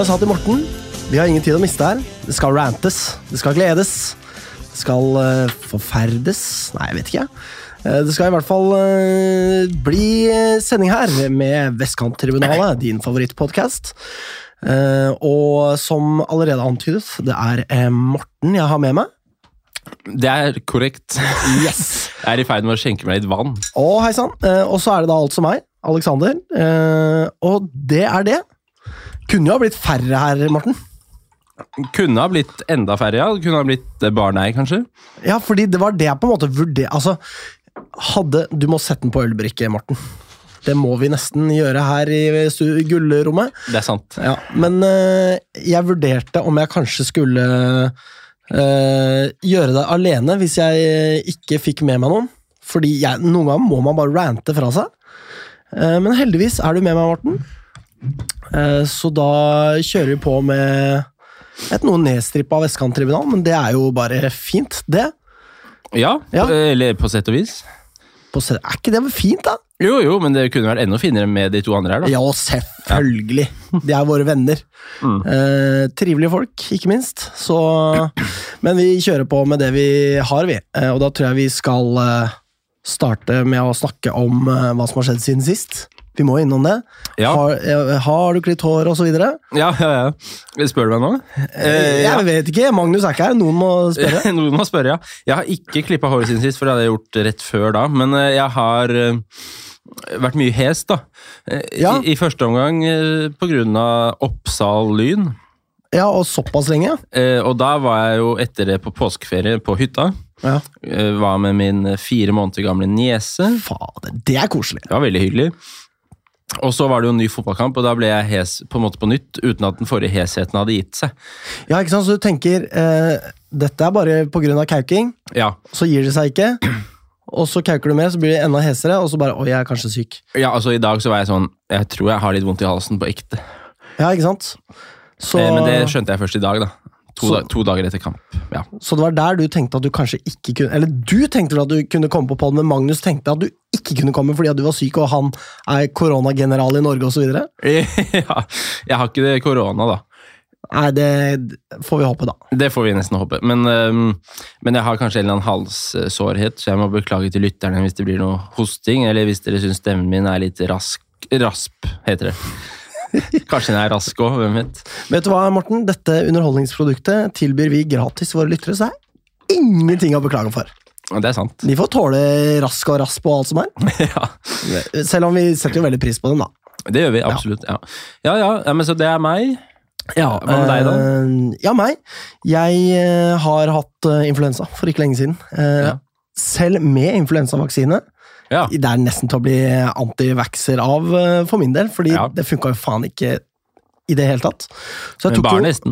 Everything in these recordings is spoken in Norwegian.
Som jeg sa til Morten, vi har ingen tid å miste her. Det skal rantes, det skal gledes, det skal uh, forferdes Nei, jeg vet ikke. Uh, det skal i hvert fall uh, bli sending her med Vestkanttribunalet, din favorittpodkast. Og som allerede antydet, det er Morten jeg har med meg. Det er korrekt. Yes! Jeg er i ferd med å skjenke meg litt vann. Å, hei sann. Og så er det da altså meg, Alexander. og det er det. Kunne jo ha blitt færre her, Morten. Kunne ha blitt enda færre, ja. Kunne ha blitt Barnei, kanskje. Ja, fordi det var det jeg på en måte vurderte Altså, hadde Du må sette den på ølbrikke, Morten. Det må vi nesten gjøre her i gullrommet. Det er sant. Ja, men uh, jeg vurderte om jeg kanskje skulle uh, gjøre det alene hvis jeg ikke fikk med meg noen. Fordi jeg, noen ganger må man bare rante fra seg. Uh, men heldigvis er du med meg, Morten. Så da kjører vi på med et noe nedstrippa vestkanttribunal, men det er jo bare fint, det. Ja, Ja. eller på sett og vis. På, set er ikke det fint, da? Jo, jo, men det kunne vært enda finere med de to andre her, da. Ja, selvfølgelig. De er våre venner. Mm. Eh, trivelige folk, ikke minst. Så, men vi kjører på med det vi har, vi. Eh, og da tror jeg vi skal eh, starte med å snakke om eh, hva som har skjedd siden sist. Vi må innom det. Ja. Har, eh, har du klitt hår, og så videre? Ja, ja, ja. Spør du meg nå? Eh, ja. Jeg vet ikke. Magnus er ikke her. Noen må spørre. Noen må spørre, ja. Jeg har ikke klippa håret siden sist, for det hadde jeg gjort rett før da. Men eh, jeg har eh, vært mye hes, da. Ja. I, I første omgang pga. Oppsal Lyn. Ja, og såpass lenge? Eh, og da var jeg jo etter det på påskeferie på hytta. Ja. Eh, var med min fire måneder gamle niese. Fader, det er koselig. Det var veldig hyggelig. Og så var det jo en ny fotballkamp, og da ble jeg hes på en måte på nytt, uten at den forrige hesheten hadde gitt seg. Ja, ikke sant? Så du tenker eh, dette er bare pga. kauking, Ja, så gir det seg ikke. Og så kauker du mer, så blir det enda hesere, og så bare Oi, jeg er kanskje syk. ja altså I dag så var jeg sånn Jeg tror jeg har litt vondt i halsen på ekte. Ja, ikke sant? Så, Eh, Men det skjønte jeg først i dag, da. To, Så- da, to dager etter kamp. Ja. så det var der du tenkte at du kanskje ikke kunne Eller du tenkte at du kunne komme på podden, men Magnus tenkte at du ikke kunne komme fordi at du var syk, og han er koronageneral i Norge osv.? ja. Jeg har ikke det korona, da. Nei, det får vi håpe, da. Det får vi nesten håpe. Men, øhm, men jeg har kanskje en eller annen halssårhet, så jeg må beklage til lytterne hvis det blir noe hosting, eller hvis dere syns stemmen min er litt rask Rasp, heter det. Kanskje den er rask òg, hvem vet. Vet du hva, Morten? Dette underholdningsproduktet tilbyr vi gratis våre lyttere, så det er ingenting å beklage for. Det er sant. De får tåle rask og rasp og alt som er. ja, Selv om vi setter jo veldig pris på dem, da. det gjør vi absolutt. Ja. Ja, ja, ja, men så det er meg. Ja, Hva med deg, da? eh, ja, meg. Jeg eh, har hatt eh, influensa for ikke lenge siden. Ja. Selv med influensavaksine. Ja. Det er nesten til å bli antivaxer av eh, for min del, fordi Ja. det funka jo faen ikke i det hele tatt. Så jeg Men tok bare jo jeg,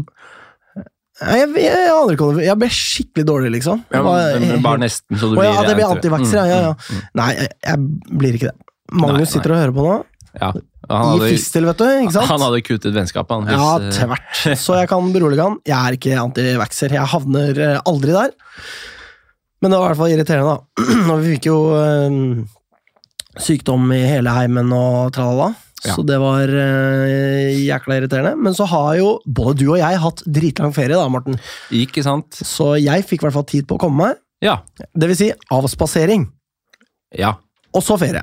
jeg, jeg aner ikke om det Jeg ble skikkelig dårlig, liksom. Ja, var- men bare nesten, så du blir ja, det blir anti- antivaxer, ja, ja, ja. Mm, mm, Nei, jeg, jeg blir ikke det. Magnus Nei, sitter og hører på nå. ja. Han I hadde, fistel, vet du. ikke sant? han hadde kuttet vennskapet, han. Ja, hvis, eh, tvert. Så jeg kan berolige han. Jeg er ikke antivaxer. Jeg havner eh, aldri der. Men det var i hvert fall irriterende, da. Og vi fikk jo øh, sykdom i hele heimen og tralala. Ja. Så det var øh, jækla irriterende. Men så har jo både du og jeg hatt dritlang ferie, da, Morten. Ikke sant? Så jeg fikk i hvert fall tid på å komme meg. Ja. Det vil si avspasering. Ja. Og så ferie.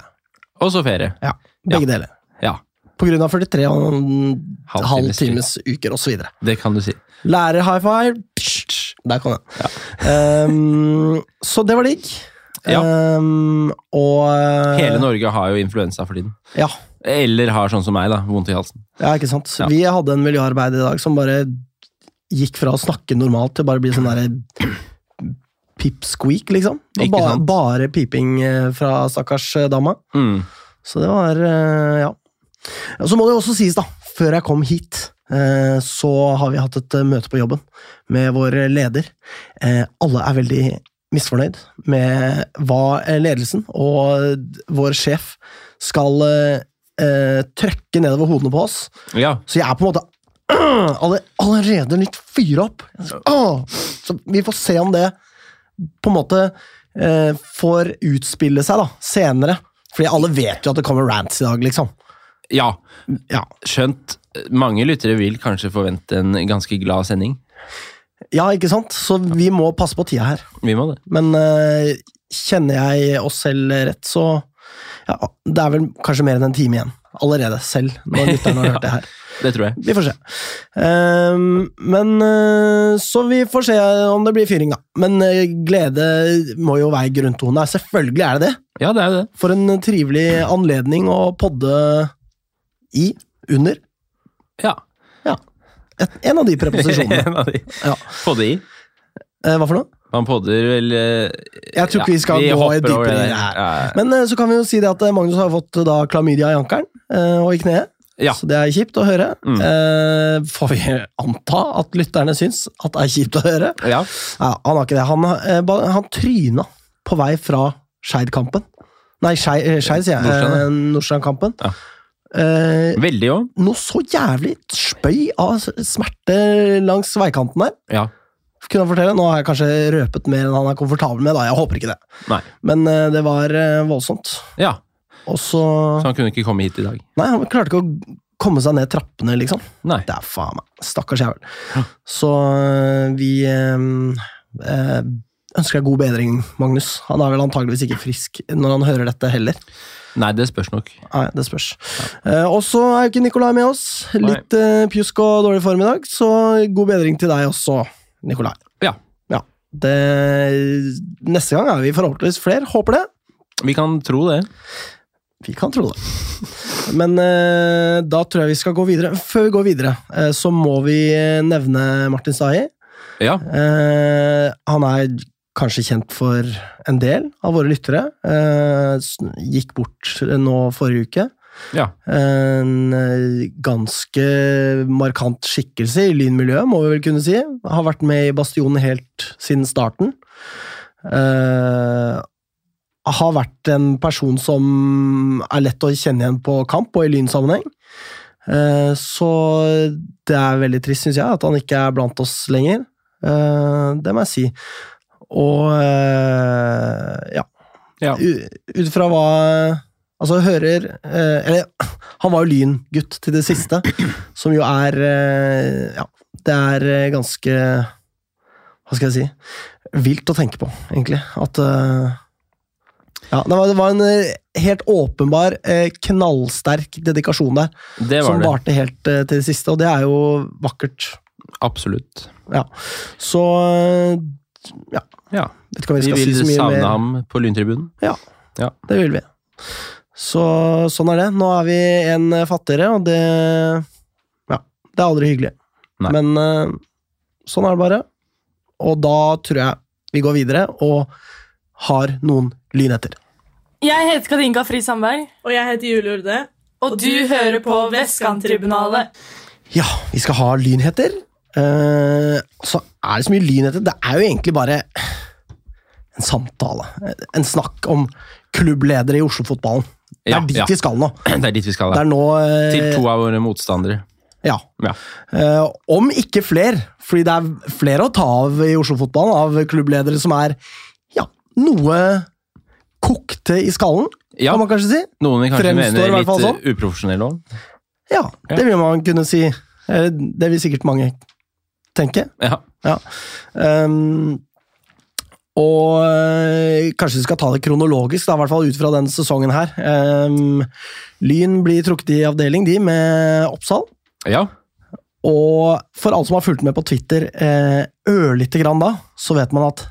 Og så ferie. Ja, Begge deler. Ja. På grunn av 43 og en Halv times uker, videre. Det kan du si. Lærer high five. Der kom den. Ehm, så det var digg. Ja. Um, og eh, Hele Norge har jo influensa for tiden. Ja, Eller har sånn som meg, da. Vondt i halsen. ja, ikke sant. Ja. Vi hadde en miljøarbeider i dag som bare gikk fra å snakke normalt til bare å bli sånn derre pip-squeak, liksom. Det Ikke ba sant? bare piping eh, fra stakkars eh, dama. Mm. Så det var ja. Så må det jo også sies, da, før jeg kom hit, så har vi hatt et eh, møte på jobben med vår leder. Eh, Alle er veldig misfornøyd med hva eh, ledelsen og vår sjef skal eh, eh, trøkke nedover hodene på oss. Ja. Så jeg er på en måte alle- allerede litt fyra opp. Så vi får se om det på en måte eh, får utspille seg da, senere. Fordi alle vet jo at det kommer rants i dag, liksom. ja. Ja, Skjønt Mange lyttere vil kanskje forvente en ganske glad sending. Ja, ikke sant? Så vi må passe på tida her. Vi må det. Men uh, kjenner jeg oss selv rett, så ja, Det er vel kanskje mer enn en time igjen allerede, selv når lytterne har hørt det her. Det tror jeg. Vi får se. Ehm, men uh, Så vi får se om det blir fyring, da. Men uh, glede må jo være grunntone her. Selvfølgelig er det det. Ja, det er det. For en trivelig anledning å podde i, under. Ja. Et, en av de preposisjonene. En av de. Ja. Podde i. Eh, hva for noe? Man podder vel eh, Jeg tror ikke vi skal gå hopper dypere i det her. Ja, ja. Men eh, så kan vi jo si det at eh, Magnus har fått da klamydia i ankelen og i kneet. Ja. Så det er kjipt å høre. Mm. Eh, får vi anta at lytterne syns at det er kjipt å høre? ja. Ja, han har ikke det. Han, eh, han tryna på vei fra Skeid-kampen. Nei, Skei- Skeid, sier jeg. Nordstrand. Nordstrand-kampen. Ja. Eh, Veldig òg. noe så jævlig spøy av smerte langs veikanten der. Ja. Kunne han fortelle. Nå har jeg kanskje røpet mer enn han er komfortabel med. da, Jeg håper ikke det. Nei. Men eh, det var eh, voldsomt. ja. Og så Så han kunne ikke komme hit i dag. Nei, han klarte ikke å komme seg ned trappene, liksom. Nei. Det er faen meg Stakkars jævel. Så eh, vi eh, eh, ønsker deg god bedring, Magnus. Han er vel antageligvis ikke frisk når han hører dette heller. Nei, det spørs nok. Nei, det spørs. Eh, og så er ikke Nikolai med oss. Litt uh, pjusk og dårlig form i dag, så god bedring til deg også, Nikolai. Ja. Ja. Det, neste gang er vi forhåpentligvis flere. Håper det. Vi kan tro det. Vi kan tro det. Men eh, da tror jeg vi skal gå videre. Før vi går videre, eh, så må vi eh, nevne Martin Stahi. Ja. Eh, han er kanskje kjent for en del av våre lyttere. Eh, gikk bort nå forrige uke. ja. En eh, ganske markant skikkelse i lynmiljøet, må vi vel kunne si. Har vært med i Bastionen helt siden starten. Eh, har vært en person som er lett å kjenne igjen på kamp og i lynsammenheng. Eh, så det er veldig trist, syns jeg, at han ikke er blant oss lenger. Eh, det må jeg si. Og eh, ja. Ja. Ut fra hva Altså, hører eh, Eller, han var jo lyngutt til det siste, som jo er eh, Ja, det er ganske Hva skal jeg si Vilt å tenke på, egentlig. At Ja, det var, det var en helt åpenbar, knallsterk dedikasjon der, Det som var det. varte helt til det siste, og det er jo vakkert. Absolutt. Så eh, ja. Ja. Vet vi Vi vil si vil så mye savne mer. ham på lyntribunen. Ja, Det vil vi. Så sånn er det. Nå er vi en fattigere, og det Ja, det er aldri hyggelig. Nei. Men eh, sånn er det bare. Og da tror jeg vi går videre og har noen lynheter. Jeg heter Kadinka Fri Sandberg, Og jeg heter Julie Urde. og du hører på Vestkanttribunalet. Ja, vi skal ha lynheter. Uh, så er det så mye lynheter. Det er jo egentlig bare en samtale. En snakk om klubbledere i Oslo-fotballen. Det Ja, er dit ja. vi skal nå. Det er dit vi skal. Er nå eh, Til to av våre motstandere. Ja. Ja. Eh, om ikke fler, fordi det er flere å ta av i Oslo-fotballen, av klubbledere som er ja, noe kokte i skallen, Ja, kan man kanskje si. noen vil kanskje Fremstår mene litt sånn. uprofesjonelle òg. Ja, Ja. det vil man kunne si. Eh, Det vil sikkert mange tenke. Ja. Um, og øh, kanskje vi skal ta det kronologisk, da, i hvert fall ut fra denne sesongen her. Um, Lyn blir trukket i avdeling, de, med Oppsal. ja. Og for alle som har fulgt med på Twitter eh, ørlite grann da, så vet man at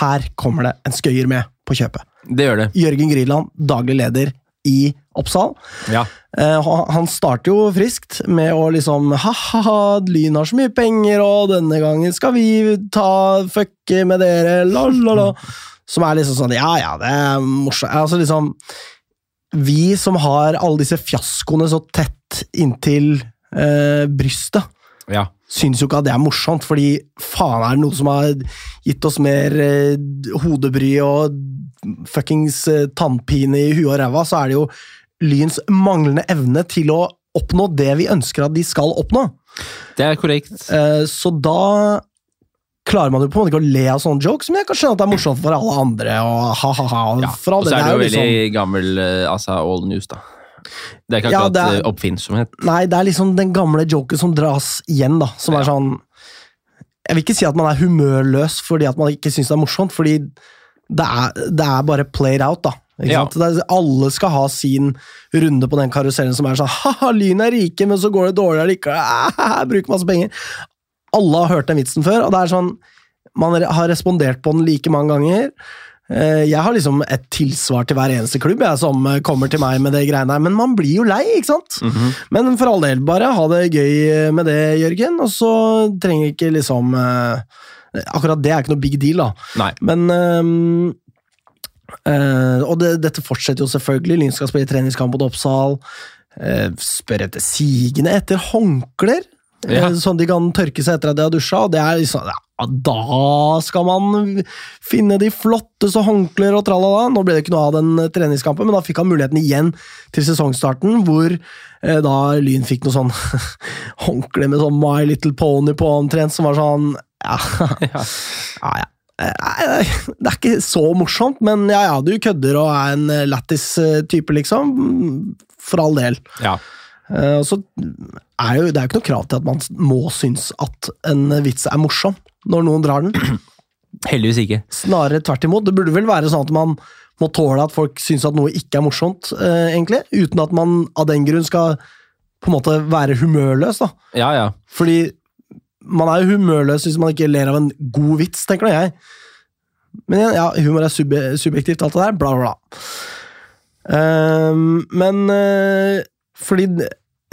her kommer det en skøyer med på kjøpet. Det gjør det. Jørgen Griland, daglig leder i Oppsal. Ja. Eh, han- han starter jo friskt med å liksom Ha-ha, Lyn har så mye penger, og denne gangen skal vi ta fucke med dere, la-la-la. Som er liksom sånn Ja, ja, det er morsomt. Altså liksom Vi som har alle disse fiaskoene så tett inntil eh, brystet, ja. syns jo ikke at det er morsomt, fordi faen er det noe som har gitt oss mer eh, hodebry og fuckings eh, tannpine i huet og ræva, så er det jo Lyns manglende evne til å oppnå det vi ønsker at de skal oppnå. Det er korrekt. Eh, så da klarer man jo på en måte ikke å le av sånne jokes, men jeg kan skjønne at det er morsomt for alle andre. og ha-ha-ha. Ja. Og så er det jo liksom- veldig gammel eh, altså old news, da. Det er ikke akkurat ja, er- eh, oppfinnsomhet. Nei, det er liksom den gamle joken som dras igjen, da. Som er sånn Jeg vil ikke si at man er humørløs fordi at man ikke syns det er morsomt, fordi det er, det er bare played out, da. Ikke Ja. alle skal ha sin runde på den karusellen som er sånn Ha-ha, Lyn er rike, men så går det dårlig allikevel. Ah, Bruker masse penger. Alle har hørt den vitsen før, og det er sånn Man har respondert på den like mange ganger. Eh, Jeg har liksom et tilsvar til hver eneste klubb jeg, som eh, kommer til meg med det greiene her, men man blir jo lei, ikke sant? Mhm. Men for all del, bare ha det gøy med det, Jørgen, og så trenger ikke liksom eh, Akkurat det er ikke noe big deal, da. Nei. Men eh, Og det, dette fortsetter jo selvfølgelig. Lyn skal spille treningskamp mot Oppsal. Uh, spør etter sigende etter håndklær, ja. uh, sånn de kan tørke seg etter at de har dusja. Og det er liksom, ja, da skal man finne de flotteste håndklær og tralala. Nå ble det ikke noe av den treningskampen, men da fikk han muligheten igjen til sesongstarten, hvor eh, da Lyn fikk noe sånn håndkle med sånn My Little Pony på omtrent, som var sånn ja, Ja. ja. Eh, Det er ikke så morsomt, men ja, ja, du kødder og er en eh, lættis eh, type, liksom. For all del. Ja. Eh, Og så er jo, det er jo ikke noe krav til at man må synes at en vits er morsom når noen drar den. Heldigvis ikke. Snarere tvert imot. Det burde vel være sånn at man må tåle at folk syns at noe ikke er morsomt, eh, egentlig. Uten at man av den grunn skal på en måte være humørløs, da. Ja, ja. Fordi man er jo humørløs hvis man ikke ler av en god vits, tenker nå jeg. Men igjen, ja, humor er sub subjektivt, alt det der. Bla, bla. Ehm, men uh, fordi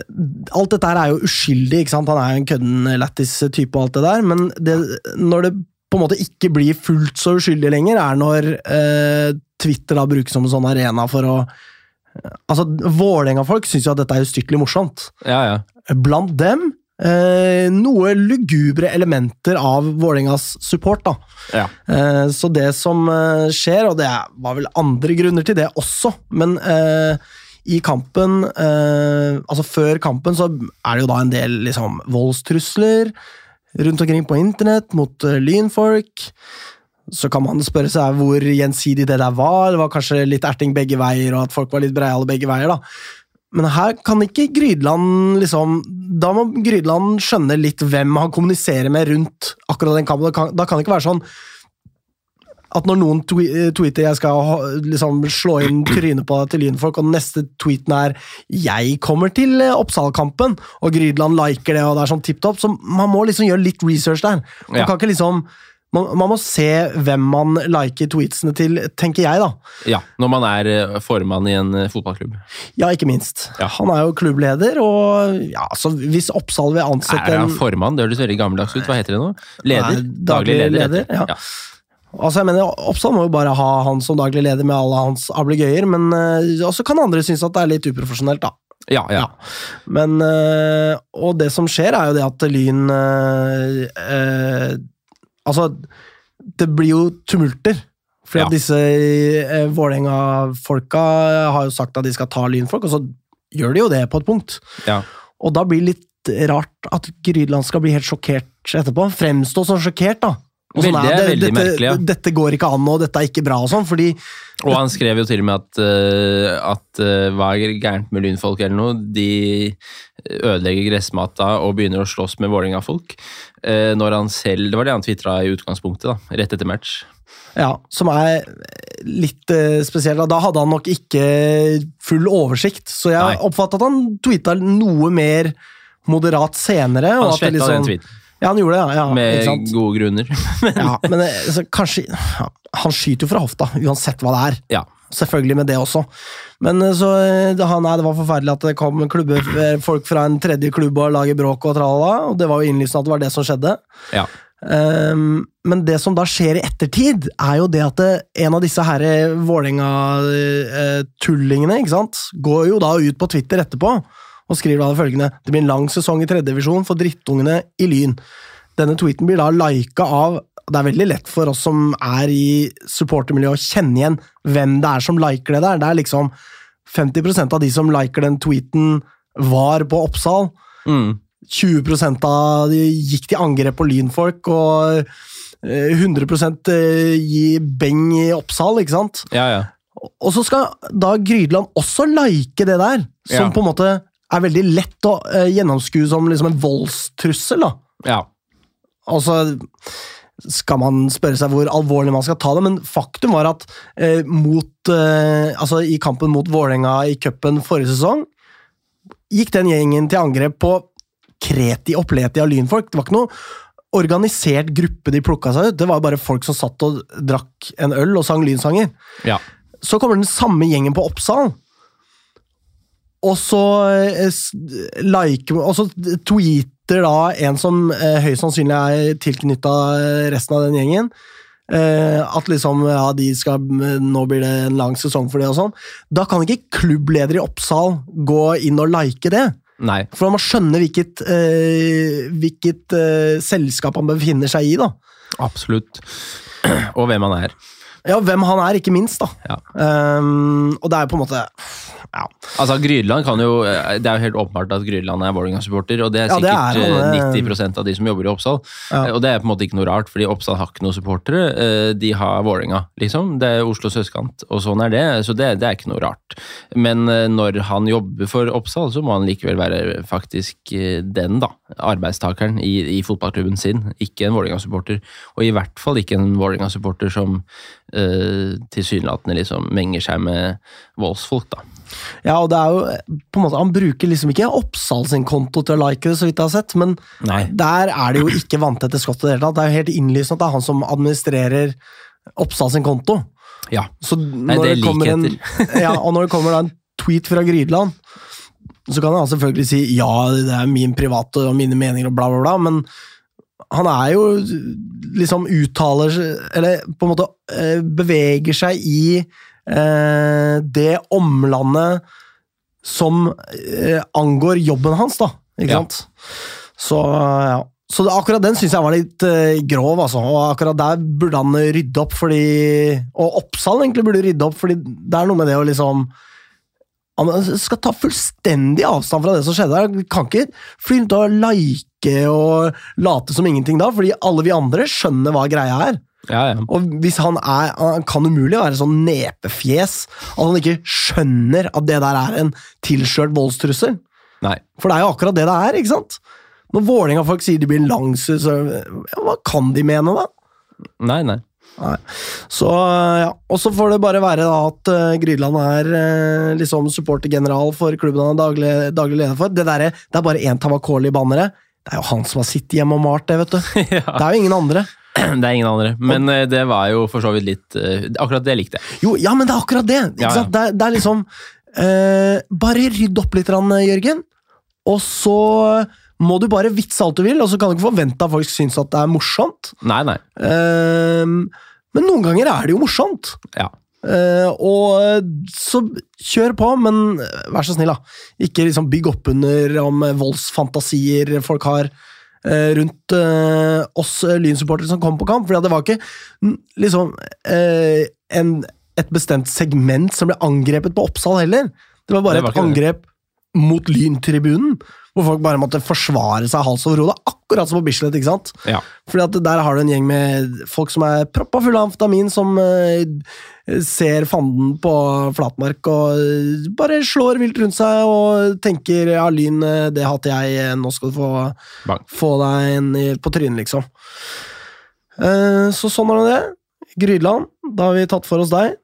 Alt dette her er jo uskyldig, ikke sant? Han er jo en kødden, lættis type og alt det der, men det, når det på en måte ikke blir fullt så uskyldig lenger, er når uh, Twitter da brukes som en sånn arena for å Altså, Vålerenga-folk syns jo at dette er ustyrtelig morsomt ja, ja. blant dem eh, noe lugubre elementer av Vålerengas support. da. ja. Eh, så det som eh, skjer, og det var vel andre grunner til det også, men eh, i kampen, eh, altså før kampen, så er det jo da en del liksom, voldstrusler rundt omkring på internett mot eh, lynfolk. Så kan man spørre seg hvor gjensidig det der var. Det var kanskje litt erting begge veier, og at folk var litt breiale begge veier. da. Men her kan ikke Grydland liksom Da må Grydland skjønne litt hvem han kommuniserer med rundt akkurat den kampen. Da kan, da kan det ikke være sånn at når noen tweeter jeg skal liksom slå inn trynet på til lynfolk, og den neste tweeten er 'jeg kommer til eh, Oppsal-kampen', og Grydland liker det, og det er sånn tipp topp, så man må liksom gjøre litt research der. Man Ja. kan ikke liksom man, man må se hvem man liker tweetsene til, tenker jeg, da. ja. Når man er eh, formann i en eh, fotballklubb. Ja, ikke minst. Ja. Han er jo klubbleder, og ja, så hvis Oppsal vil ansette Er han en formann? Det høres veldig gammeldags ut. Hva heter det nå? Leder? Nei, daglig leder, leder ja. ja. Altså, jeg mener, Oppsal må jo bare ha han som daglig leder med alle hans ablegøyer, men uh, også kan andre synes at det er litt uprofesjonelt, da. Ja, ja. Men øh, Og det som skjer, er jo det at Lyn øh, Altså, det blir jo tumulter. Fordi Ja. at disse eh, Vålerenga-folka har jo sagt at de skal ta lynfolk, og så gjør de jo det på et punkt. ja. Og da blir det litt rart at Grydland skal bli helt sjokkert etterpå. Fremstå som sjokkert, da. Og sånn, Veldig- «Nei, det- veldig dette, merkelig, ja. Dette går ikke an, og dette er ikke bra, og sånn, fordi Og han skrev jo til og med at, uh, at uh, hva er gærent med lynfolk eller noe? De ødelegger gressmata og begynner å slåss med Vålerenga-folk. Uh, når han selv Det var det han tvitra i utgangspunktet, da, rett etter match. Ja, som er litt uh, spesielt. da. Hadde han nok ikke full oversikt, så jeg oppfatta at han tweeta noe mer moderat senere. Han sletta liksom- den tweeten Ja, han gjorde det, ja. med gode grunner. Ja, men det, så kanskje Han skyter jo fra hofta, uansett hva det er. ja. Selvfølgelig med det også. Men eh, så eh, det, nei, det var forferdelig at det kom klubber, eh, folk fra en tredje klubb og lager bråk og tralala, og det var jo innlysende at det var det som skjedde. ja. Um, men det som da skjer i ettertid, er jo det at det, en av disse her Vålerenga-tullingene ikke sant, går jo da ut på Twitter etterpå og skriver da følgende Det blir en lang sesong i tredjedivisjon for drittungene i Lyn. Denne tweeten blir da lika av Det er veldig lett for oss som er i supportermiljøet, å kjenne igjen hvem det er som liker det der. Det er liksom 50% av de som liker den tweeten, var på Oppsal. Mm. 20 av de gikk til angrep på lynfolk, og eh, 100 gi beng i Oppsal, ikke sant? ja, ja. Og så skal da Grydland også like det der, som Ja. på en måte er veldig lett å uh, gjennomskue som liksom en voldstrussel. da. Ja. Altså skal man spørre seg hvor alvorlig man skal ta det, men faktum var at uh, mot, uh, altså i kampen mot Vålerenga i cupen forrige sesong, gikk den gjengen til angrep på kreti og av lynfolk. Det var ikke noe organisert gruppe de plukka seg ut, det var bare folk som satt og drakk en øl og sang lynsanger. ja. Så kommer den samme gjengen på Oppsal. Og så, eh, like, og så tweeter da en som eh, høyst sannsynlig er tilknytta resten av den gjengen, eh, at liksom, ja, de skal, nå blir det en lang sesong for det og sånn. Da kan ikke klubbleder i Oppsal gå inn og like det. Nei. For man skjønner hvilket, eh, hvilket eh, selskap han befinner seg i. da. Absolutt. Og hvem han er. Ja, Hvem han er, ikke minst. da. Ja. Um, og det er jo på en måte ja. Altså, Grydland kan jo Det er jo helt åpenbart at Grydland er Vålerenga-supporter, og det er Ja, det sikkert er han, eh, eh. 90% av de som jobber i Oppsal. Ja. Eh, Og det er på en måte ikke noe rart, fordi Oppsal har ikke noen supportere. eh, De har Vålerenga, liksom. Det er Oslos østkant, og sånn er det. Så det, det er ikke noe rart. Men eh, når han jobber for Oppsal, så må han likevel være faktisk eh, den, da. Arbeidstakeren i, i fotballklubben sin, ikke en Vålerenga-supporter. Og i hvert fall ikke en Vålerenga-supporter som øh, tilsynelatende liksom menger seg med voldsfolk, da. Ja, og det er jo på en måte, Han bruker liksom ikke Oppsal sin konto til å like det, så vidt jeg har sett, men Nei. der er det jo ikke vanntette skott i det hele tatt. Det er jo helt innlysende at det er han som administrerer Oppsal sin konto. Ja. Så Nei, det det kommer en, ja, og når det kommer da en tweet fra Grydland, så kan han selvfølgelig si ja, det er min private og mine meninger og bla, bla, bla, men han er jo liksom uttaler Eller på en måte eh, beveger seg i det omlandet som eh, angår jobben hans, da. Ikke Ja. sant? Så ja. Så det, akkurat den syns jeg var litt eh, grov, altså. Og akkurat der burde han rydde opp, fordi Og Oppsal egentlig burde rydde opp, fordi det er noe med det å liksom Han skal ta fullstendig avstand fra det som skjedde der. Kan ikke fly rundt og like og late som ingenting da, fordi alle vi andre skjønner hva greia er. Ja, ja. Og hvis han er Han kan umulig være sånn nepefjes at han ikke skjønner at det der er en tilskjørt voldstrussel. Nei. For det er jo akkurat det det er, ikke sant? Når Vålerenga-folk sier de blir langs, så ja, hva kan de mene, da? Nei, nei. Nei. Så, ja. Og så får det bare være da at uh, Grydland er uh, liksom supportergeneral for klubben han er daglig, daglig leder for. Det, der, er- det er bare én Tavakoli-bannere. Det er jo han som har sittet hjemme og malt det, vet du. ja. Det er jo ingen andre. Det er ingen andre. Men og, det var jo for så vidt litt eh, Akkurat det likte jeg. Jo, ja, men det er akkurat det! Ikke Ja, sant? Det, det er liksom eh, Bare rydd opp litt, grann, Jørgen. Og så må du bare vitse alt du vil, og så kan du ikke forvente at folk syns at det er morsomt. Nei, nei. Eh, men noen ganger er det jo morsomt. Ja. Eh, og eh, så kjør på, men eh, vær så snill, da. Ikke liksom bygg opp under om eh, voldsfantasier folk har eh, rundt eh, oss eh, lynsupportere som kom på kamp. For det var ikke liksom eh, en, et bestemt segment som ble angrepet på Oppsal heller. Det var bare Det var et angrep det. mot Lyntribunen, hvor folk bare måtte forsvare seg hals over hode. Akkurat som på Bislett, ikke sant? Ja. Fordi at der har du en gjeng med folk som er proppa fulle av amfetamin, som eh, ser fanden på flatmark og eh, bare slår vilt rundt seg og tenker ja, lyn, eh, det hater jeg, eh, nå skal du få, Bang. få deg en på trynet, liksom. Eh, så sånn er det. Grydland, da har vi tatt for oss deg.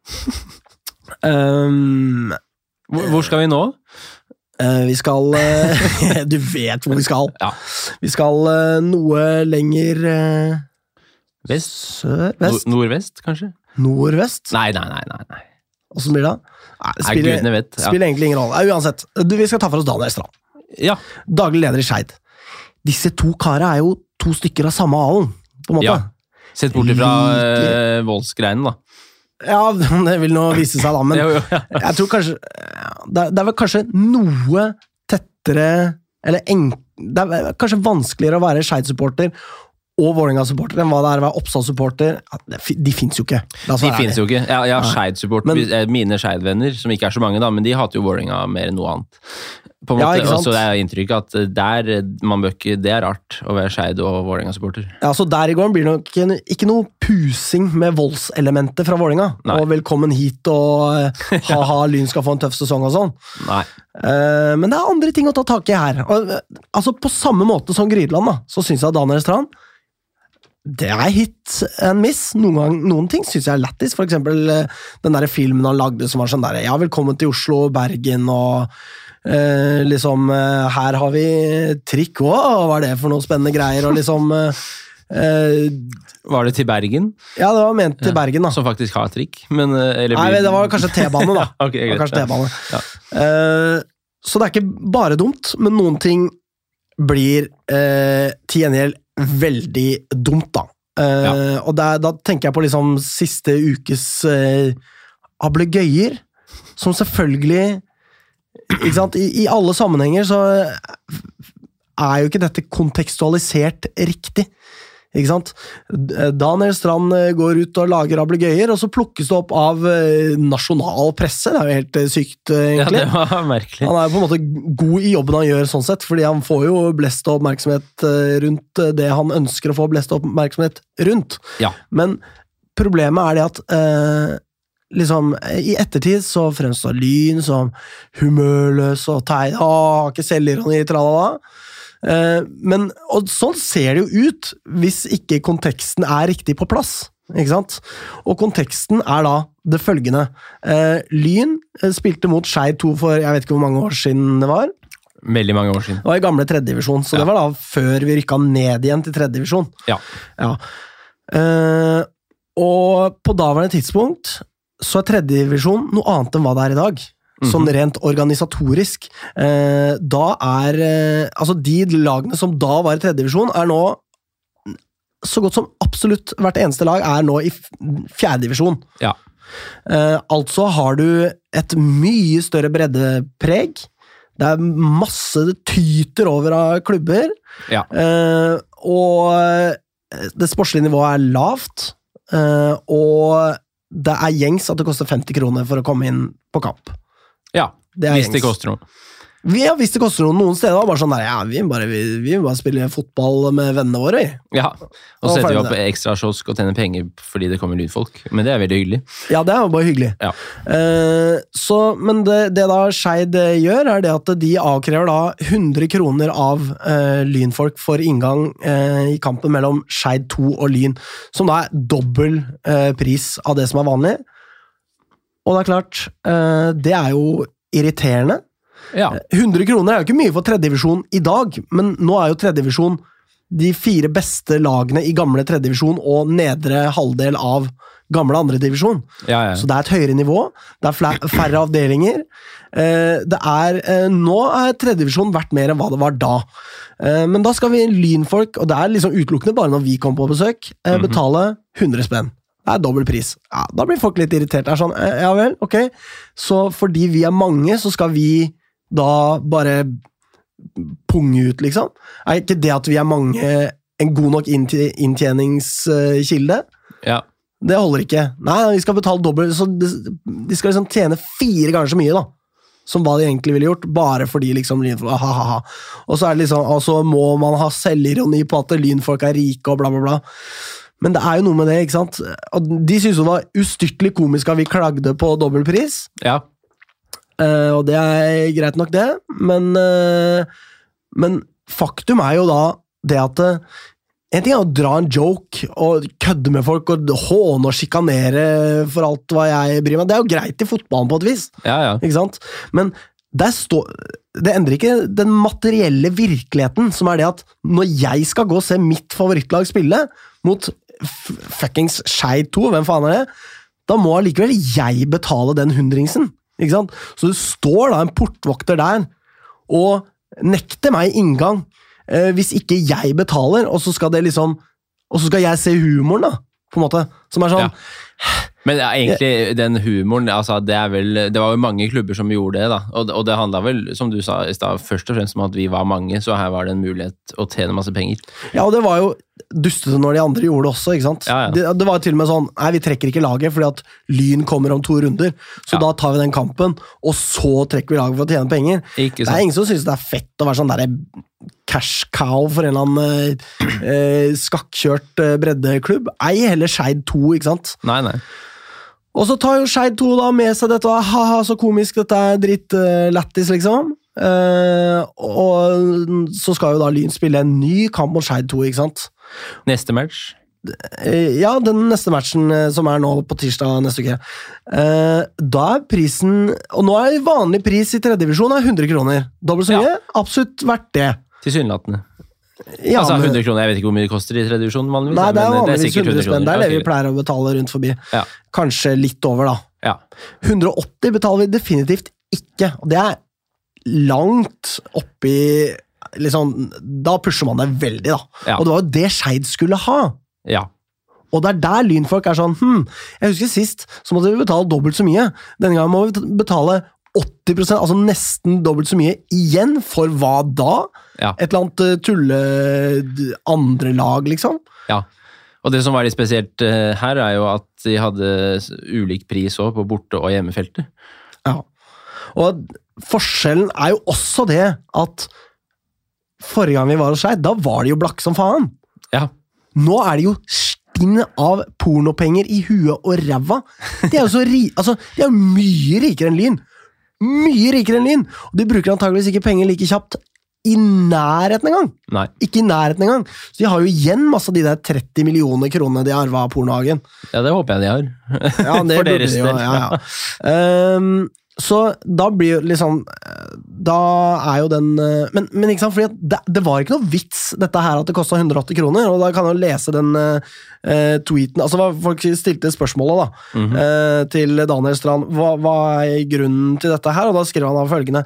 Um, Hvor, hvor skal vi nå? Eh, vi skal eh, Du vet hvor vi skal. Ja. Vi skal eh, noe lenger Vest? Sør? Vest? nordvest, kanskje? Nordvest? Nei, nei, nei. nei, nei. Åssen blir det? Nei, det Nei, spiller, gudene vet. Ja. spiller egentlig ingen rolle. Nei, Uansett, du, vi skal ta for oss Daniel Strand. ja. Daglig leder i Skeid. Disse to kara er jo to stykker av samme alen, på en måte. Ja. Sett bort ifra Like- voldsgreiene, da. Ja, det vil nå vise seg, da, men jeg tror kanskje det er, vel kanskje noe tettere Eller enk, det er kanskje vanskeligere å være Skeid-supporter og Vålerenga-supporter enn hva det er å være Oppsal-supporter. Ja, De fins jo ikke. De fins jo ikke. Jeg, jeg har. Skeid-supporter, eh, Mine Skeid-venner, som ikke er så mange, da, men de hater jo Vålerenga mer enn noe annet. På en Ja, måte, sant? og så det er inntrykk at der, man ikke, det er rart å være Skeid og Vålerenga-supporter. Ja, så Der i går blir det nok ikke, ikke noe pusing med voldselementet fra Vålerenga. Og velkommen hit og eh, ha-ha, Lyn skal få en tøff sesong og sånn. Nei. Eh, men det er andre ting å ta tak i her. Altså På samme måte som Grydeland, da, så syns jeg Daniel Strand det er hit and miss. Noen, gang, noen ting syns jeg er lættis. For eksempel eh, den der filmen han lagde som var sånn der Ja, velkommen til Oslo, Bergen og eh, liksom eh, Her har vi trikk òg, hva er det for noen spennende greier? Og liksom eh, eh, Var det til Bergen, Ja, det var ment til Bergen, da. som faktisk har trikk? Men, eller Nei, det var kanskje T-bane, da. okay, kanskje T-bane. Ja. Eh, så det er ikke bare dumt, men noen ting blir eh, til gjengjeld veldig dumt, da. Eh, Og der, da tenker jeg på liksom siste ukes eh, ablegøyer, som selvfølgelig ikke sant? I, I alle sammenhenger så er jo ikke dette kontekstualisert riktig. Ikke sant? Daniel Strand eh, går ut og lager ablegøyer, og så plukkes det opp av eh, nasjonal presse. Det er jo helt eh, sykt, egentlig. Ja, det var merkelig. Han er på en måte god i jobben han gjør, sånn sett, fordi han får jo blest og oppmerksomhet eh, rundt eh, det han ønsker å få blest og oppmerksomhet rundt. Ja. Men problemet er det at eh, liksom, i ettertid så fremstår Lyn som humørløs og teit, har ikke selvironi, tralala. Eh, men, og sånn ser det jo ut, hvis ikke konteksten er riktig på plass. Ikke sant? Og konteksten er da det følgende. Eh, Lyn eh, spilte mot Skeid 2 for jeg vet ikke hvor mange år siden det var. Veldig mange år siden. Det var i gamle tredjedivisjon, så Ja. det var da før vi rykka ned igjen til tredjedivisjon. Ja. Ja. Eh, og på daværende tidspunkt så er tredjedivisjon noe annet enn hva det er i dag. Sånn rent organisatorisk. Eh, da er eh, Altså, de lagene som da var i tredjedivisjon, er nå så godt som absolutt hvert eneste lag er nå i fjerdedivisjon. Ja. Eh, altså har du et mye større breddepreg. Det er masse Det tyter over av klubber. Ja. Eh, og det sportslige nivået er lavt. eh, og det er gjengs at det koster 50 kroner for å komme inn på kamp. Ja. Det Hvis det koster noe. Vi har visst det koster noe noen steder. var Bare sånn der, ja, vi bare, vi, vi bare spille fotball med vennene våre. vi. Ja. Og så setter vi opp ekstrakiosk ekstra kiosk og tjener penger fordi det kommer lydfolk. Men det er veldig hyggelig. Ja, det er jo bare hyggelig. Ja. Eh, så, men det, det da Skeid eh, gjør, er det at de avkrever da 100 kroner av eh, lynfolk for inngang eh, i kampen mellom Skeid 2 og Lyn, som da er dobbel eh, pris av det som er vanlig. Og det er klart, eh, det er jo irriterende. Ja. 100 kroner er jo ikke mye for tredjedivisjon i dag, men nå er jo tredjedivisjon de fire beste lagene i gamle tredjedivisjon og nedre halvdel av gamle andredivisjon. Ja, ja. Så det er et høyere nivå, det er færre avdelinger. Eh, det er, eh, nå er tredjedivisjon verdt mer enn hva det var da. Eh, men da skal vi lynfolk, og det er liksom utelukkende bare når vi kommer på besøk, eh, Mhm. betale 100 spenn. Det er dobbel pris. Ja, da blir folk litt irritert. Det er sånn, eh, ja vel, ok. Så fordi vi er mange, så skal vi da bare punge ut, liksom? Er ikke det at vi er mange en god nok inntjeningskilde? ja. Det holder ikke. Nei, vi skal betale dobbelt, så de, de skal liksom tjene fire ganger så mye, da. Som hva de egentlig ville gjort, bare fordi liksom lynfolk ha, ha, ha. Og så er det liksom, altså må man ha selvironi på at lynfolk er rike og bla, bla, bla. Men det er jo noe med det, ikke sant? Og de syntes det var ustyrtelig komisk at vi klagde på dobbeltpris. ja. Uh, og det er greit nok, det, men uh, Men faktum er jo da det at eh, En ting er å dra en joke og kødde med folk og håne og sjikanere for alt hva jeg bryr meg Det er jo greit i fotballen på et vis, ja, ja. ikke sant? Men der står det endrer ikke den materielle virkeligheten, som er det at når jeg skal gå og se mitt favorittlag spille mot fuckings Skeid 2, hvem faen er det? Da må allikevel jeg betale den hundringsen. Ikke sant? Så det står da en portvokter der og nekter meg inngang eh, hvis ikke jeg betaler, og så skal det liksom Og så skal jeg se humoren, da. på en måte. Som er sånn Ja. Men egentlig, den humoren altså, det, er vel, det var jo mange klubber som gjorde det. da, Og, og det handla vel, som du sa i stad, først og fremst om at vi var mange, så her var det en mulighet å tjene masse penger. Ja, og det var jo dustete når de andre gjorde det også. ikke sant? Ja, ja. Det, det var jo til og med sånn Nei, vi trekker ikke laget fordi at Lyn kommer om to runder. Så Ja. da tar vi den kampen, og så trekker vi laget for å tjene penger. Ikke Det er ingen som syns det er fett å være sånn der cash cow for en eller annen eh, eh, skakkjørt eh, breddeklubb. Ei heller Skeid 2, ikke sant? Nei, nei. Og så tar jo Skeid 2 da med seg dette, ha-ha, så komisk, dette er drittlættis, liksom. Eh, og så skal jo da Lyn spille en ny kamp mot Skeid 2, ikke sant? Neste match? Eh, Ja, den neste matchen eh, som er nå på tirsdag neste uke. Eh, Da er prisen Og nå er vanlig pris i tredjedivisjon 100 kroner. Dobbelt så Ja. Absolutt verdt det. Tilsynelatende. Ja, altså 100 kroner, Jeg vet ikke hvor mye det koster i tredje divisjon vanligvis. Nei, det er vanligvis sikkert 100 spenn. Det er det vi pleier å betale rundt forbi. Ja. Kanskje litt over, da. Ja. 180 betaler vi definitivt ikke, og det er langt oppi liksom, Da pusher man det veldig, da. Ja. Og det var jo det Skeid skulle ha. ja. Og det er der lynfolk er sånn hm, Jeg husker sist så måtte vi betale dobbelt så mye. Denne gangen må vi betale 80 altså nesten dobbelt så mye igjen. For hva da? Ja. Et eller annet eh, tulle andre lag, liksom? Ja. Og det som var litt spesielt eh, her, er jo at de hadde ulik pris òg på borte- og hjemmefeltet. Ja. Og forskjellen er jo også det at forrige gang vi var hos deg, da var det jo blakke som faen. Ja. Nå er det jo stinn av pornopenger i huet og ræva. De er jo så ri altså, de er jo mye rikere enn Lyn. Mye rikere enn Lyn! Og de bruker antageligvis ikke penger like kjapt i nærheten engang. Nei. Ikke i nærheten engang. Så de har jo igjen masse av de der 30 millioner kronene de arva av Pornohagen. Ja, det håper jeg de har. Ja, det For deres de del. Ja, ja. Ehm, så da blir jo liksom Da er jo den eh, Men, men ikke sant, fordi det, det var ikke noe vits, dette her, at det kosta 180 kroner. Og da kan jeg jo lese den eh, eh, tweeten Altså, folk stilte spørsmålet da mm -hmm. uh, til Daniel Strand. Hva, hva er grunnen til dette her? Og da skrev han av følgende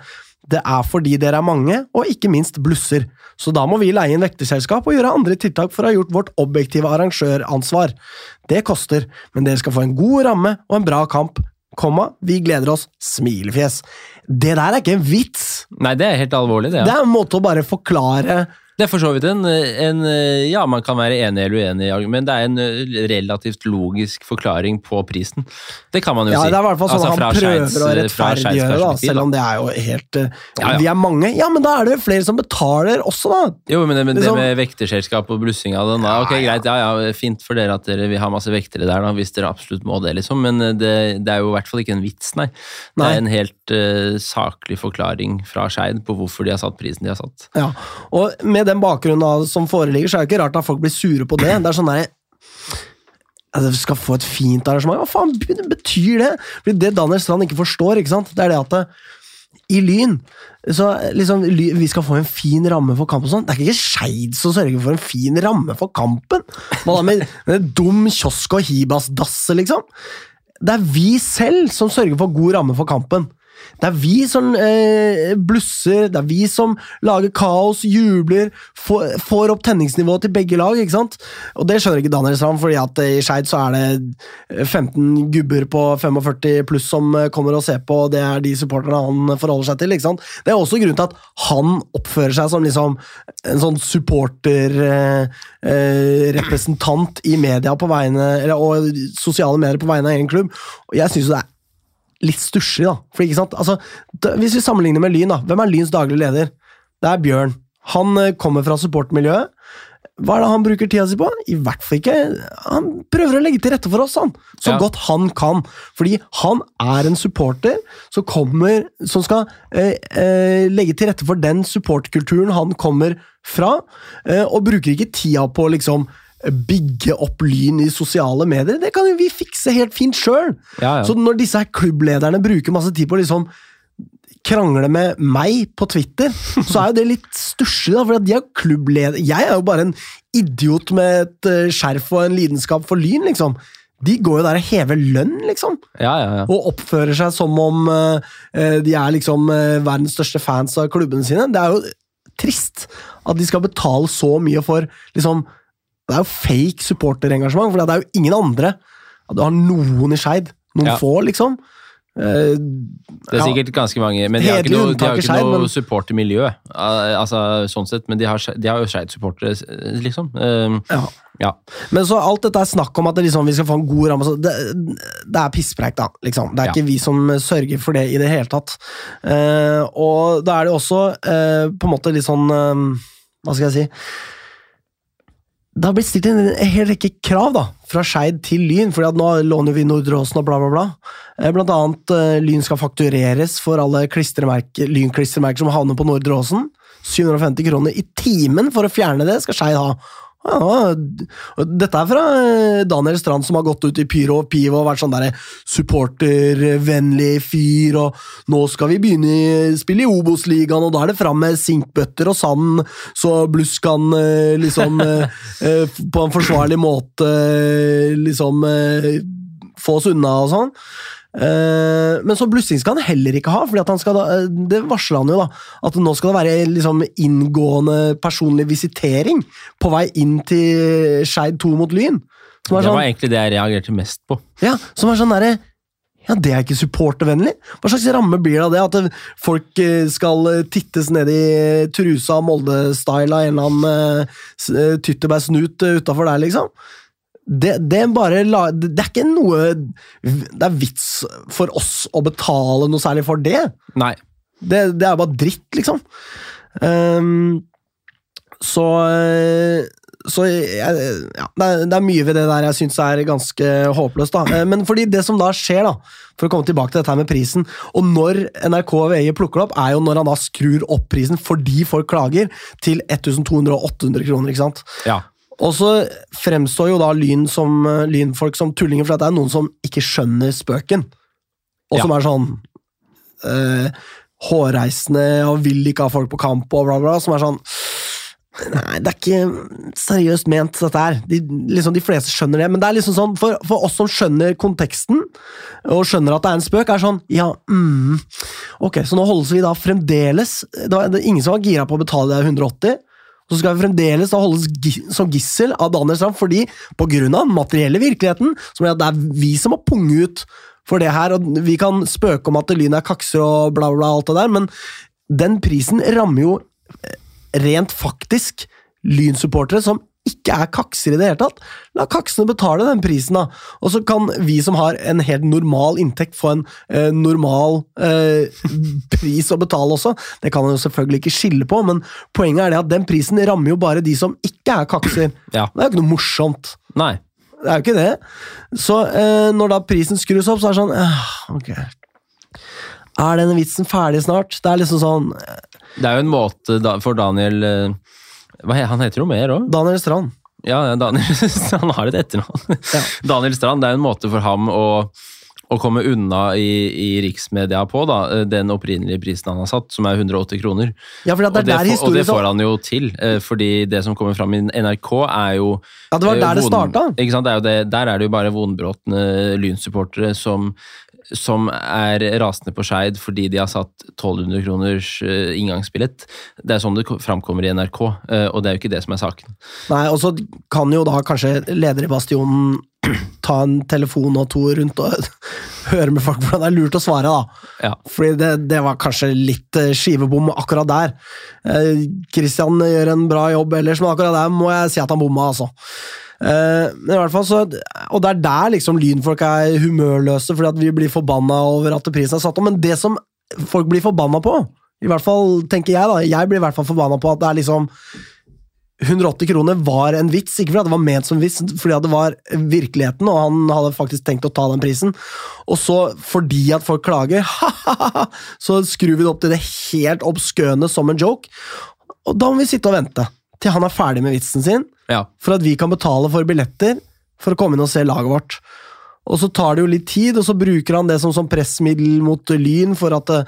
Det er fordi dere er mange, og ikke minst blusser. Så da må vi leie inn vekterselskap og gjøre andre tiltak for å ha gjort vårt objektive arrangøransvar. Det koster, men dere skal få en god ramme og en bra kamp. Komma, vi gleder oss. Smilefjes. Det der er ikke en vits! Nei, det er helt alvorlig, det. Ja. Det er en måte å bare forklare Det er for så vidt en, en Ja, man kan være enig eller uenig, men det er en eh, relativt logisk forklaring på prisen. Det kan man jo Ja, si. det er i hvert fall sånn Altså, han prøver Skeids- å rettferdiggjøre, da, selv om det er jo helt eh, Ja, ja. Vi er mange. Ja, men da er det jo flere som betaler også, da! Jo, men det, men det Liksom- med vekterselskap og blussing av den, da, ok, greit, ja, ja, fint for dere at dere vil ha masse vektere der, da, hvis dere absolutt må det, liksom, men eh, det, det er jo i hvert fall ikke en vits, nei. Det Nei. er en helt uh, saklig forklaring fra Skeid på hvorfor de har satt prisen de har satt. Ja, og med den bakgrunnen som foreligger, så er det ikke rart at folk blir sure på det. Det er sånn der Vi skal få et fint arrangement. Hva faen betyr det? Fordi Det Daniel Strand ikke forstår, ikke sant? det er det at det, i Lyn så liksom, Vi skal få en fin ramme for kampen. og Sånn. Det er ikke Skeid som sørger for en fin ramme for kampen! Hva da med, med dum kiosk og hibasdasse, liksom? Det er vi selv som sørger for god ramme for kampen. Det er vi som eh, blusser, det er vi som lager kaos, jubler, får, får opp tenningsnivået til begge lag. ikke sant? Og Det skjønner ikke Daniel Strand, fordi at i Skeid så er det 15 gubber på 45 pluss som eh, kommer og ser på, og det er de supporterne han forholder seg til. ikke sant? Det er også grunnen til at han oppfører seg som liksom en sånn supporterrepresentant i media på vegne, eller, og sosiale medier på vegne av egen klubb. Og jeg synes det er litt stusslig, da. For ikke sant? Altså, da, hvis vi sammenligner med Lyn, da. Hvem er Lyns daglige leder? Det er Bjørn. Han eh, kommer fra supportmiljøet. Hva er det han bruker tida si på? I hvert fall ikke Han prøver å legge til rette for oss, han. Så Ja. godt han kan. Fordi han er en supporter som kommer Som skal eh, eh, legge til rette for den supportkulturen han kommer fra, eh, og bruker ikke tida på liksom bygge opp Lyn i sosiale medier. Det kan jo vi fikse helt fint sjøl! Ja, ja. Så når disse her klubblederne bruker masse tid på å liksom krangle med meg på Twitter, så er jo det litt stusslig, for de er klubbleder... Jeg er jo bare en idiot med et eh, skjerf og en lidenskap for Lyn, liksom. De går jo der og hever lønn, liksom. Ja, ja, ja. Og oppfører seg som om eh, de er liksom uh, verdens største fans av klubbene sine. Det er jo trist at de skal betale så mye for liksom Det er jo fake supporterengasjement, for det er jo ingen andre. Du har noen i Skeid. Noen Ja. få, liksom. Eh, Det er ja. sikkert ganske mange, men de har ikke noe, har ikke noe men- supportermiljø. eh, Altså, sånn sett, men de har, de har jo Skeid-supportere, liksom. Eh, Ja. ja. Men så alt dette er snakk om at det liksom, vi skal få en god ramme det, det er pisspreik, da. Liksom. Det er ikke vi som sørger for det i det hele tatt. Eh, og da er det også eh, på en måte litt sånn eh, Hva skal jeg si Det har blitt stilt en hel rekke krav da, fra Skeid til Lyn, fordi at nå låner vi Nordre Åsen og bla, bla, bla. Eh, Blant annet eh, Lyn skal faktureres for alle klistremerker, Lyn-klistremerker som havner på Nordre Åsen. 750 kroner i timen for å fjerne det skal Skeid ha. Ja, dette er fra eh, Daniel Strand, som har gått ut i Pyro og Pivo og vært sånn der supportervennlig fyr, og nå skal vi begynne å spille i Obos-ligaen, og da er det fram med sinkbøtter og sand, så bluss kan eh, liksom eh, på en forsvarlig måte liksom få oss unna og sånn. Eh, men så blussing skal han heller ikke ha, Fordi at han skal da, eh, det varsla han jo. da At nå skal det være liksom inngående personlig visitering på vei inn til Skeid 2 mot Lyn. Som Det sånn, var egentlig det jeg reagerte mest på. ja, som er sånn der, ja, Det er ikke supportervennlig. Hva slags ramme blir det av det? At folk eh, skal tittes ned i trusa Molde-style av en eller annen tyttebærsnut utafor der, liksom? Det, det, bare det er ikke noe Det er vits for oss å betale noe særlig for det. Nei. Det, det er bare dritt, liksom. Um, så så jeg, ja, det, er, det er mye ved det der jeg syns er ganske håpløst. da. Eh, Men fordi det som da skjer, da, for å komme tilbake til dette her med prisen, og når NRK og VG plukker det opp, er jo når han da skrur opp prisen fordi folk klager, til 1200 og 800 kroner. ikke sant? Ja. Og så fremstår jo da lyn som, eh, lynfolk som tullinger, for det er noen som ikke skjønner spøken. Og Ja. som er sånn eh, hårreisende og vil ikke ha folk på kamp og bla, bla. Som er sånn Nei, det er ikke seriøst ment, dette her. De, liksom, de fleste skjønner det. Men det er liksom sånn, for, for oss som skjønner konteksten, og skjønner at det er en spøk, er sånn Ja, mm, ok, så nå holdes vi da fremdeles Det var det ingen som var gira på å betale det 180. Så skal vi fremdeles da holdes som gissel av Daniel Strand, fordi på av den materielle virkeligheten, som er at det er vi som må punge ut for det her, og vi kan spøke om at Lyn er kakser og bla, bla, alt det der, men den prisen rammer jo eh, rent faktisk Lyn-supportere som ikke er kakser i det hele tatt. La kaksene betale den prisen, da. Og så kan vi som har en helt normal inntekt, få en eh, normal eh, pris å betale også. Det kan man jo selvfølgelig ikke skille på, men poenget er det at den prisen rammer jo bare de som ikke er kakser. Ja. Det er jo ikke noe morsomt. Nei. Det er jo ikke det. Så eh, når da prisen skrus opp, så er det sånn ah, Ok. Er denne vitsen ferdig snart? Det er liksom sånn eh, Det er jo en måte da, for Daniel eh, hva, Han heter jo mer òg. Daniel Strand. Ja, Daniel, han har et etternavn. Ja. Daniel Strand, det er en måte for ham å, å komme unna i, i riksmedia på, da, eh, den opprinnelige prisen han har satt, som er 180 kroner. Ja, for det Og er det, der får- og det får han jo til, eh, fordi det som kommer fram i NRK, er jo Ja, det var eh, der det vond- starta. Ikke sant? Det er det, der er det jo bare vonbrotne lynsupportere som, som er rasende på Skeid fordi de har satt 1200 kroners eh, inngangsbillett. Det er sånn det framkommer i NRK, eh, og det er jo ikke det som er saken. Nei, og så kan jo da kanskje leder i Bastionen ta en telefon og to rundt og høre med folk hvordan det er lurt å svare, da. Ja. Fordi det, det var kanskje litt eh, skivebom akkurat der. Kristian gjør en bra jobb ellers, men akkurat der må jeg si at han bomma, altså. Eh, men i hvert fall så, Og det er der liksom lynfolk er humørløse, fordi at vi blir forbanna over at prisen er satt opp. Men det som folk blir forbanna på, i hvert fall tenker jeg da, jeg blir i hvert fall forbanna på at det er liksom 180 kroner var en vits, ikke fordi det var ment som vits, fordi det var virkeligheten, og han hadde faktisk tenkt å ta den prisen. Og så, fordi at folk klager, så skrur vi det opp til det helt obskøne som en joke. Og da må vi sitte og vente til han er ferdig med vitsen sin, Ja. for at vi kan betale for billetter for å komme inn og se laget vårt. Og så tar det jo litt tid, og så bruker han det som, som pressmiddel mot Lyn for at uh,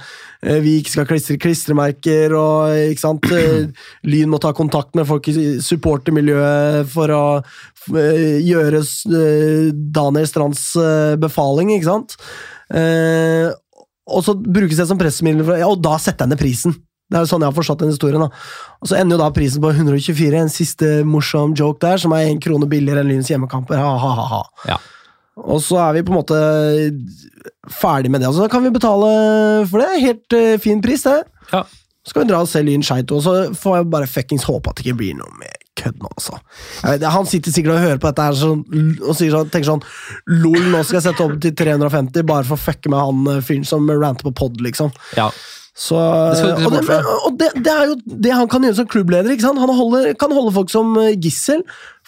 vi ikke skal klistre klistremerker, og ikke sant? uh, Lyn må ta kontakt med folk i supportermiljøet for å uh, gjøre Daniel Strands befaling, ikke sant? Og så brukes det som pressmiddel, for, ja, og da setter jeg ned prisen. Det er jo sånn jeg har forstått den historien. da. Og Så ender jo da prisen på 124, en siste morsom joke der, som er én krone billigere enn Lyns hjemmekamper. Ha, ha, ha, ha. Ja. Og så er vi på en måte ferdig med det. Og så kan vi betale for det. Helt uh, fin pris, det. Ja. Så skal vi dra og se Lyn skeit, og så får jeg bare fuckings håpe at det ikke blir noe mer kødd nå, altså. Vet, han sitter sikkert og hører på dette her sånn, og sånn, tenker sånn Lol, nå skal jeg sette opp til 350 bare for å fucke med han eh, fyren som ranter på pod, liksom. Ja. Så, Det og det, og det, det er jo det han kan gjøre som klubbleder. ikke sant? Han holder, kan holde folk som eh, gissel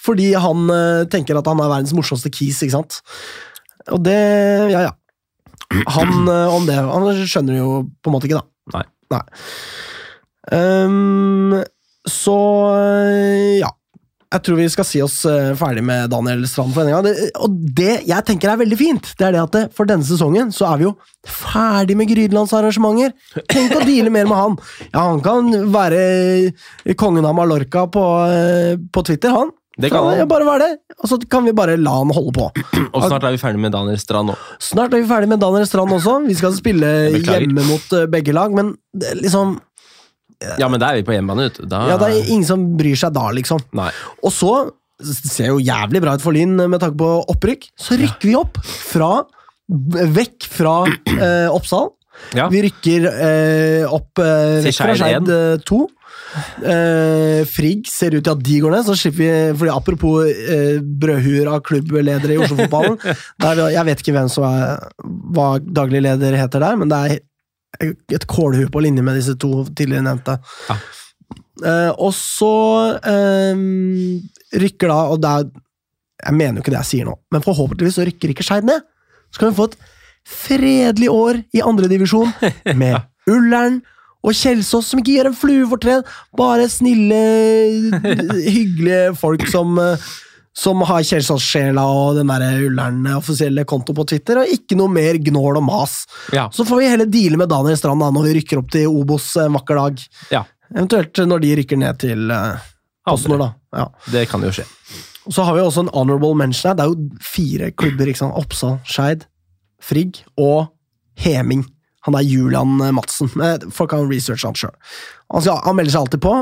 fordi han eh, tenker at han er verdens morsomste kis. ikke sant? Og det Ja, ja. Han eh, om det Han skjønner det jo på en måte ikke, da. Nei. Ehm, så eh, ja. Jeg tror vi skal si oss eh, ferdig med Daniel Strand for denne gang. Og det jeg tenker er veldig fint, det er det at for denne sesongen så er vi jo ferdig med Grydelandsarrangementer. Tenk å deale mer med han. Ja, han kan være kongen av Mallorca på, eh, på Twitter, han. Det kan han. Bare være det. Og så kan vi bare la han holde på. Og snart er vi ferdig med Daniel Strand òg. Snart er vi ferdig med Daniel Strand også. Vi skal spille hjemme mot eh, begge lag, men det liksom Ja, men da er vi på hjemmebane, vet du. Da... Ja, det er ingen som bryr seg da, liksom. Nei. Og så det ser jo jævlig bra ut for Lyn med tanke på opprykk. Så rykker vi opp fra Vekk fra eh, Oppsal. Ja. Vi rykker eh, opp eh, vekk fra Skeid Skeid 2. Eh, Frigg ser ut til at de går ned, så slipper vi fordi Apropos eh, brødhuer av klubbledere i Oslo-fotballen. Jeg vet ikke hvem som er hva daglig leder heter der, men det er et kålhue på linje med disse to tidligere nevnte. Ja. Eh, og så eh, rykker da Og er, jeg mener jo ikke det jeg sier nå, men forhåpentligvis så rykker ikke Skeid ned. Så kan vi få et fredelig år i andredivisjon med Ullern og Kjelsås, som ikke gjør en flue for fortred. Bare snille, hyggelige folk som eh, som har Kjelsås-sjela og den der Ullern-offisielle konto på Twitter, og ikke noe mer gnål og mas. Ja. Så får vi heller deale med Daniel Strand da, når vi rykker opp til Obos en vakker dag. ja. Eventuelt når de rykker ned til uh, PostNord, da. Ja. Det kan jo skje. Så har vi også en honorable mention her. Det er jo fire klubber. ikke sant? Oppsal, Skeid, Frigg og Heming. Han er Julian Madsen. Eh, Folk har researcha han sjøl. Han, han melder seg alltid på.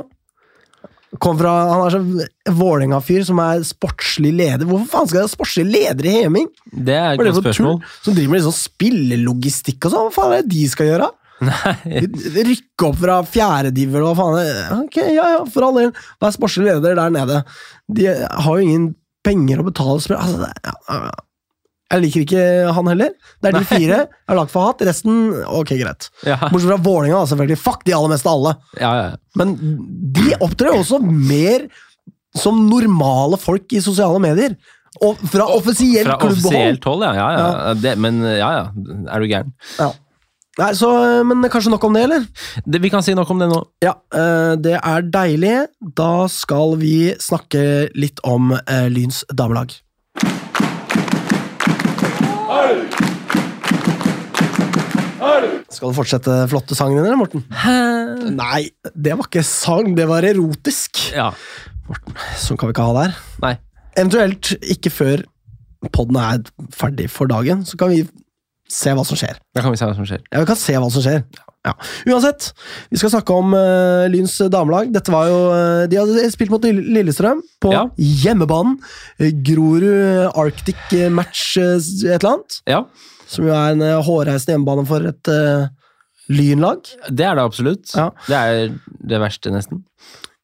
Kom fra, han er sånn Vålerenga-fyr som er sportslig leder. Hvorfor faen skal jeg ha sportslig leder i Heming? Det er et godt spørsmål. tull? Som driver med liksom spillelogistikk og sånn. Hva faen er det de skal gjøre? Nei. Rykke opp fra fjerdediver eller hva faen? Ok, ja ja, for all del. Vær sportslig leder der nede. De har jo ingen penger å betale altså, det- ja, ja, ja. Jeg liker ikke han heller. Det er de fire jeg har lagt for hat. Resten, ok, greit. Ja. Bortsett fra Vålerenga, selvfølgelig. Fuck de aller meste av alle. Ja, ja. Men de opptrer også mer som normale folk i sosiale medier. Og fra offisielt Fra offisielt hold, ja. ja, ja. Det, men ja, ja. Er du gæren? Ja. Nei, så, men kanskje nok om det, eller? Det, vi kan si nok om det nå. Ja, eh, det er deilig. Da skal vi snakke litt om eh, Lyns damelag. Skal du fortsette flotte sangen din, eller, Morten? Nei, det var ikke sang, det var erotisk. Ja. Morten, Sånn kan vi ikke ha det her. Nei. Eventuelt ikke før podden er ferdig for dagen, så kan vi se hva som skjer. Da kan vi se hva som skjer. Ja, vi kan se hva som skjer. Ja. Uansett, vi skal snakke om uh, Lyns damelag. Dette var jo uh, De hadde spilt mot Lill- Lillestrøm på Ja. hjemmebanen. Grorud Arctic Match uh, et eller annet. Ja, Som jo er en eh, hårreisende hjemmebane for et uh, Lynlag. det er det absolutt. Ja. Det er det verste, nesten.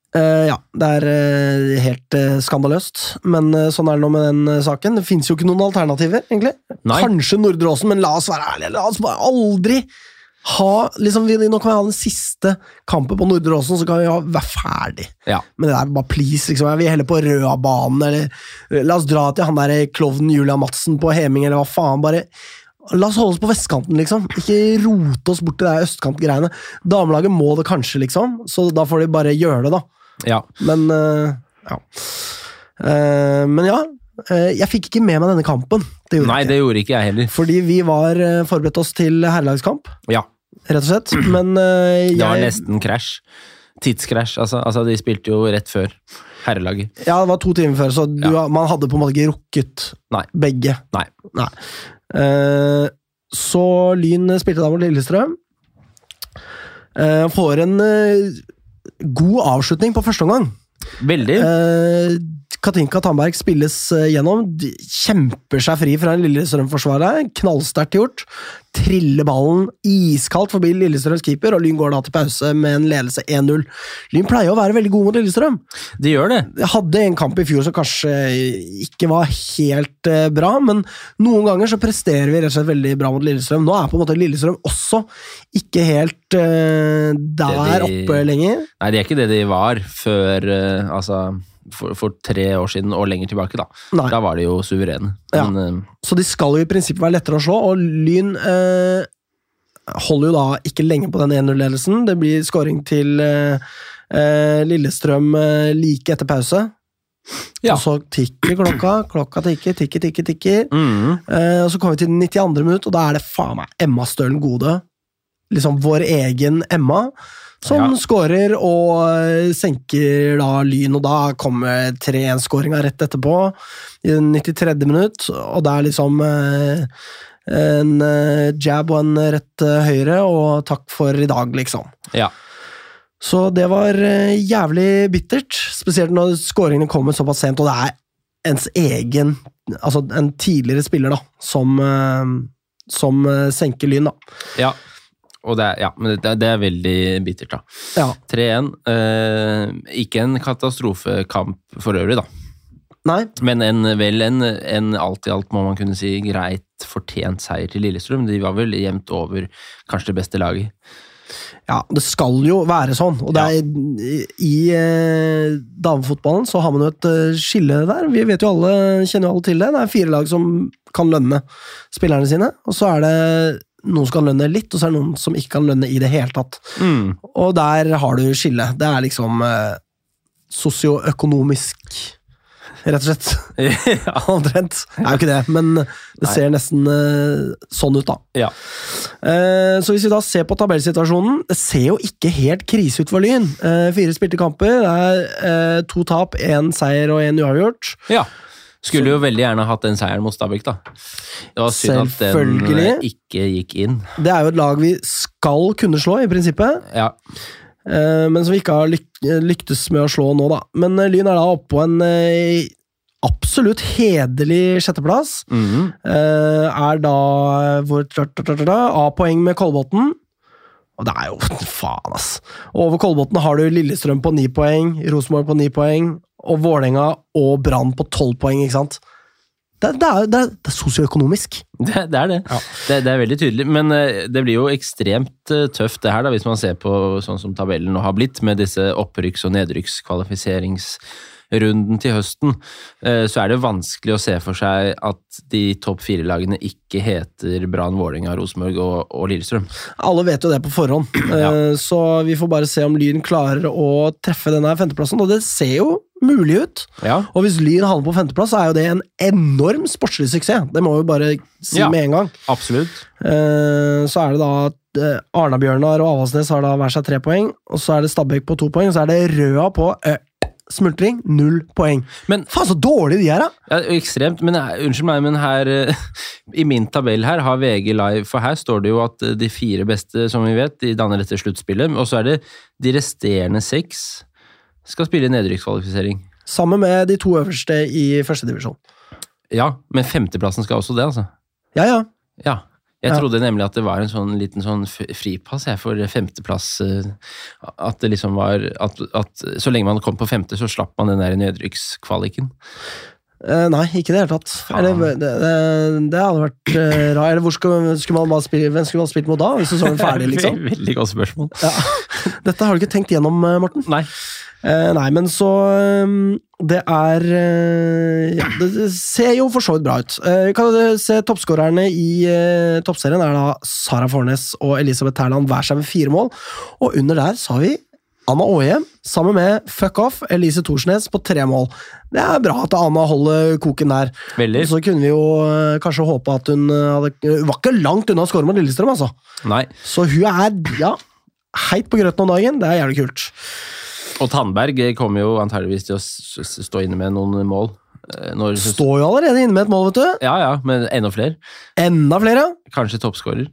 Uh, ja, det er uh, helt uh, skandaløst. Men sånn er det nå med den saken. Det fins jo ikke noen alternativer, egentlig. Nei. Kanskje Nordre Åsen, men la oss være ærlige. La oss bare aldri ha liksom, vi, Nå kan vi ha den siste kampen på Nordre Åsen, så kan vi ha, være ferdig. Ja. Men det der, bare please, liksom. Jeg vil heller på Røabanen, eller La oss dra til han der klovnen Julia Madsen på Heming, eller hva faen. bare La oss holde oss på vestkanten, liksom. Ikke rote oss bort til der østkantgreiene. Damelaget må det kanskje, liksom, så da får de bare gjøre det, da. Ja. Men uh, ja. Uh, men ja, eh, jeg fikk ikke med meg denne kampen. Det Nei, jeg det gjorde ikke jeg heller. Fordi vi var forberedt oss til herrelagskamp, Ja, rett og slett. Men jeg Det var nesten krasj. Tidskrasj, altså. altså. De spilte jo rett før herrelaget. ja, det var to timer før, så du, Ja. man hadde på en måte ikke rukket Nei. begge. Nei. Nei. Eh, så Lyn spilte da mot Lillestrøm. Eh, får en eh, god avslutning på første omgang. Veldig. Katinka Tandberg spilles eh, gjennom, de kjemper seg fri fra en Lillestrøm-forsvarer. Knallsterkt gjort. Triller ballen iskaldt forbi Lillestrøms keeper, og Lyn går da til pause med en ledelse 1-0. Lyn pleier å være veldig gode mot Lillestrøm. De gjør det. Hadde en kamp i fjor som kanskje ikke var helt eh, bra, men noen ganger så presterer vi rett og slett veldig bra mot Lillestrøm. Nå er på en måte Lillestrøm også ikke helt uh, der de- oppe lenger. Nei, de er ikke det de var før uh, Altså for, for tre år siden og lenger tilbake, da. Nei. Da var de jo suverene. Ja. Men eh, Så de skal jo i prinsippet være lettere å slå, og Lyn eh, holder jo da ikke lenge på den 1-0-ledelsen. Det blir scoring til eh, eh, Lillestrøm eh, like etter pause. Ja. Og så tikker klokka, klokka tikker, tikker, tikker, tikker. mm, Eh, og så kommer vi til den 92. minutt, og da er det faen meg Emma Stølen Gode. Liksom vår egen Emma. Som Ja. skårer og eh, senker da Lyn, og da kommer 3-1-skåringa rett etterpå. I den 93. minutt, og det er liksom eh, en eh, jab og en rett høyre, og takk for i dag, liksom. ja. Så det var jævlig bittert, spesielt når skåringene kommer såpass sent, og det er ens egen Altså en tidligere spiller, da, som, som senker Lyn, da. ja. Og det er, ja, men det, det er veldig bittert, da. Ja. 3-1. Eh, ikke en katastrofekamp for øvrig, da. Nei, Men en, vel en, en alt i alt, må man kunne si, greit fortjent seier til Lillestrøm. De var vel jevnt over kanskje det beste laget. ja, det skal jo være sånn. Og det er, i eh, damefotballen så har man jo et eh, skille der. Vi vet jo alle, kjenner jo alle til det. Det er fire lag som kan lønne spillerne sine, og så er det noen som kan lønne litt, og så er det noen som ikke kan lønne i det hele tatt. Mm. Og der har du skillet. Det er liksom eh, sosioøkonomisk, rett og slett. ja. Omtrent. Det er jo ikke det, men det Nei. ser nesten eh, sånn ut, da. ja. Eh, så hvis vi da ser på tabellsituasjonen, det ser jo ikke helt krise ut for Lyn. Eh, fire spilte kamper, det er eh, to tap, én seier og én uavgjort. ja. Skulle jo veldig gjerne hatt den seieren mot Stabæk, da. Det var synd at den eh, ikke gikk inn. Det er jo et lag vi skal kunne slå, i prinsippet, Ja. eh, men som vi ikke har lyk lyktes med å slå nå, da. Men eh, Lyn er da oppe på en eh, absolutt hederlig sjetteplass. Mm -hmm. er da A-poeng med Kolbotn. Og det er jo faen, ass. Over Kolbotn har du Lillestrøm på ni poeng, Rosenborg på ni poeng, og Vålerenga og Brann på tolv poeng, ikke sant? Det, det, er, det, er, det er sosioøkonomisk. Det, er det. det. Det er veldig tydelig. Men eh, det blir jo ekstremt eh, tøft det her, da, hvis man ser på sånn som tabellen nå har blitt, med disse opprykks- og nedrykkskvalifiseringsrunden til høsten. Eh, Så er det vanskelig å se for seg at de topp fire-lagene ikke heter Brann, Vålerenga, Rosenborg og, og Lillestrøm. Alle vet jo det på forhånd, Ja. Eh, så vi får bare se om Lyn klarer å treffe denne femteplassen, og det ser jo mulig ut. Ja. Og hvis Lyn havner på femteplass, så er jo det en enorm sportslig suksess. Det må vi bare si Ja. med en gang. Absolutt. Eh, Så er det da Arna-Bjørnar og Avaldsnes har da hver seg tre poeng, og så er det Stabæk på to poeng, og så er det Røa på smultring, null poeng. Men Faen, så dårlig de er, da! Ja, ekstremt, men eh, unnskyld meg, men her eh, I min tabell her har VG Live, for her står det jo at eh, de fire beste, som vi vet, de danner dette sluttspillet, og så er det de resterende seks skal spille nedrykkskvalifisering. Sammen med de to øverste i førstedivisjon. Ja, men femteplassen skal også det, altså. Ja, ja. Ja. Jeg trodde nemlig at det var en sånn liten sånn fripass jeg, for femteplass. eh, At det liksom var at, at så lenge man kom på femte, så slapp man den der nedrykkskvaliken. Eh, nei, ikke i det hele tatt. Eller, det, det, det hadde vært uh, rart. Eller hvor skulle, skulle man spille, hvem skulle man spilt mot da? Hvis sesongen den ferdig, liksom? Veldig godt spørsmål. Ja. Dette har du ikke tenkt gjennom, eh, Morten? Nei. Eh, nei, men så eh, Det er eh, Ja, det, ser jo for så vidt bra ut. Eh, kan du se Toppskårerne i eh, toppserien er da Sara Fornes og Elisabeth Terland hver seg med fire mål. Og under der så har vi Anna Aaje sammen med Fuck Off Elise Thorsnes på tre mål. Det er bra at Anna holder koken der. Veldig. Så kunne vi jo eh, kanskje håpe at hun eh, hadde Hun var ikke langt unna å skåre mot Lillestrøm, altså. Nei. Så hun er ja, heit på grøten om dagen. Det er jævlig kult. Og Tandberg kommer jo antageligvis til å stå inne med noen mål. eh, Når, Står jo allerede inne med et mål, vet du. ja, ja, men enda flere. Enda flere. ja. Kanskje toppskårer.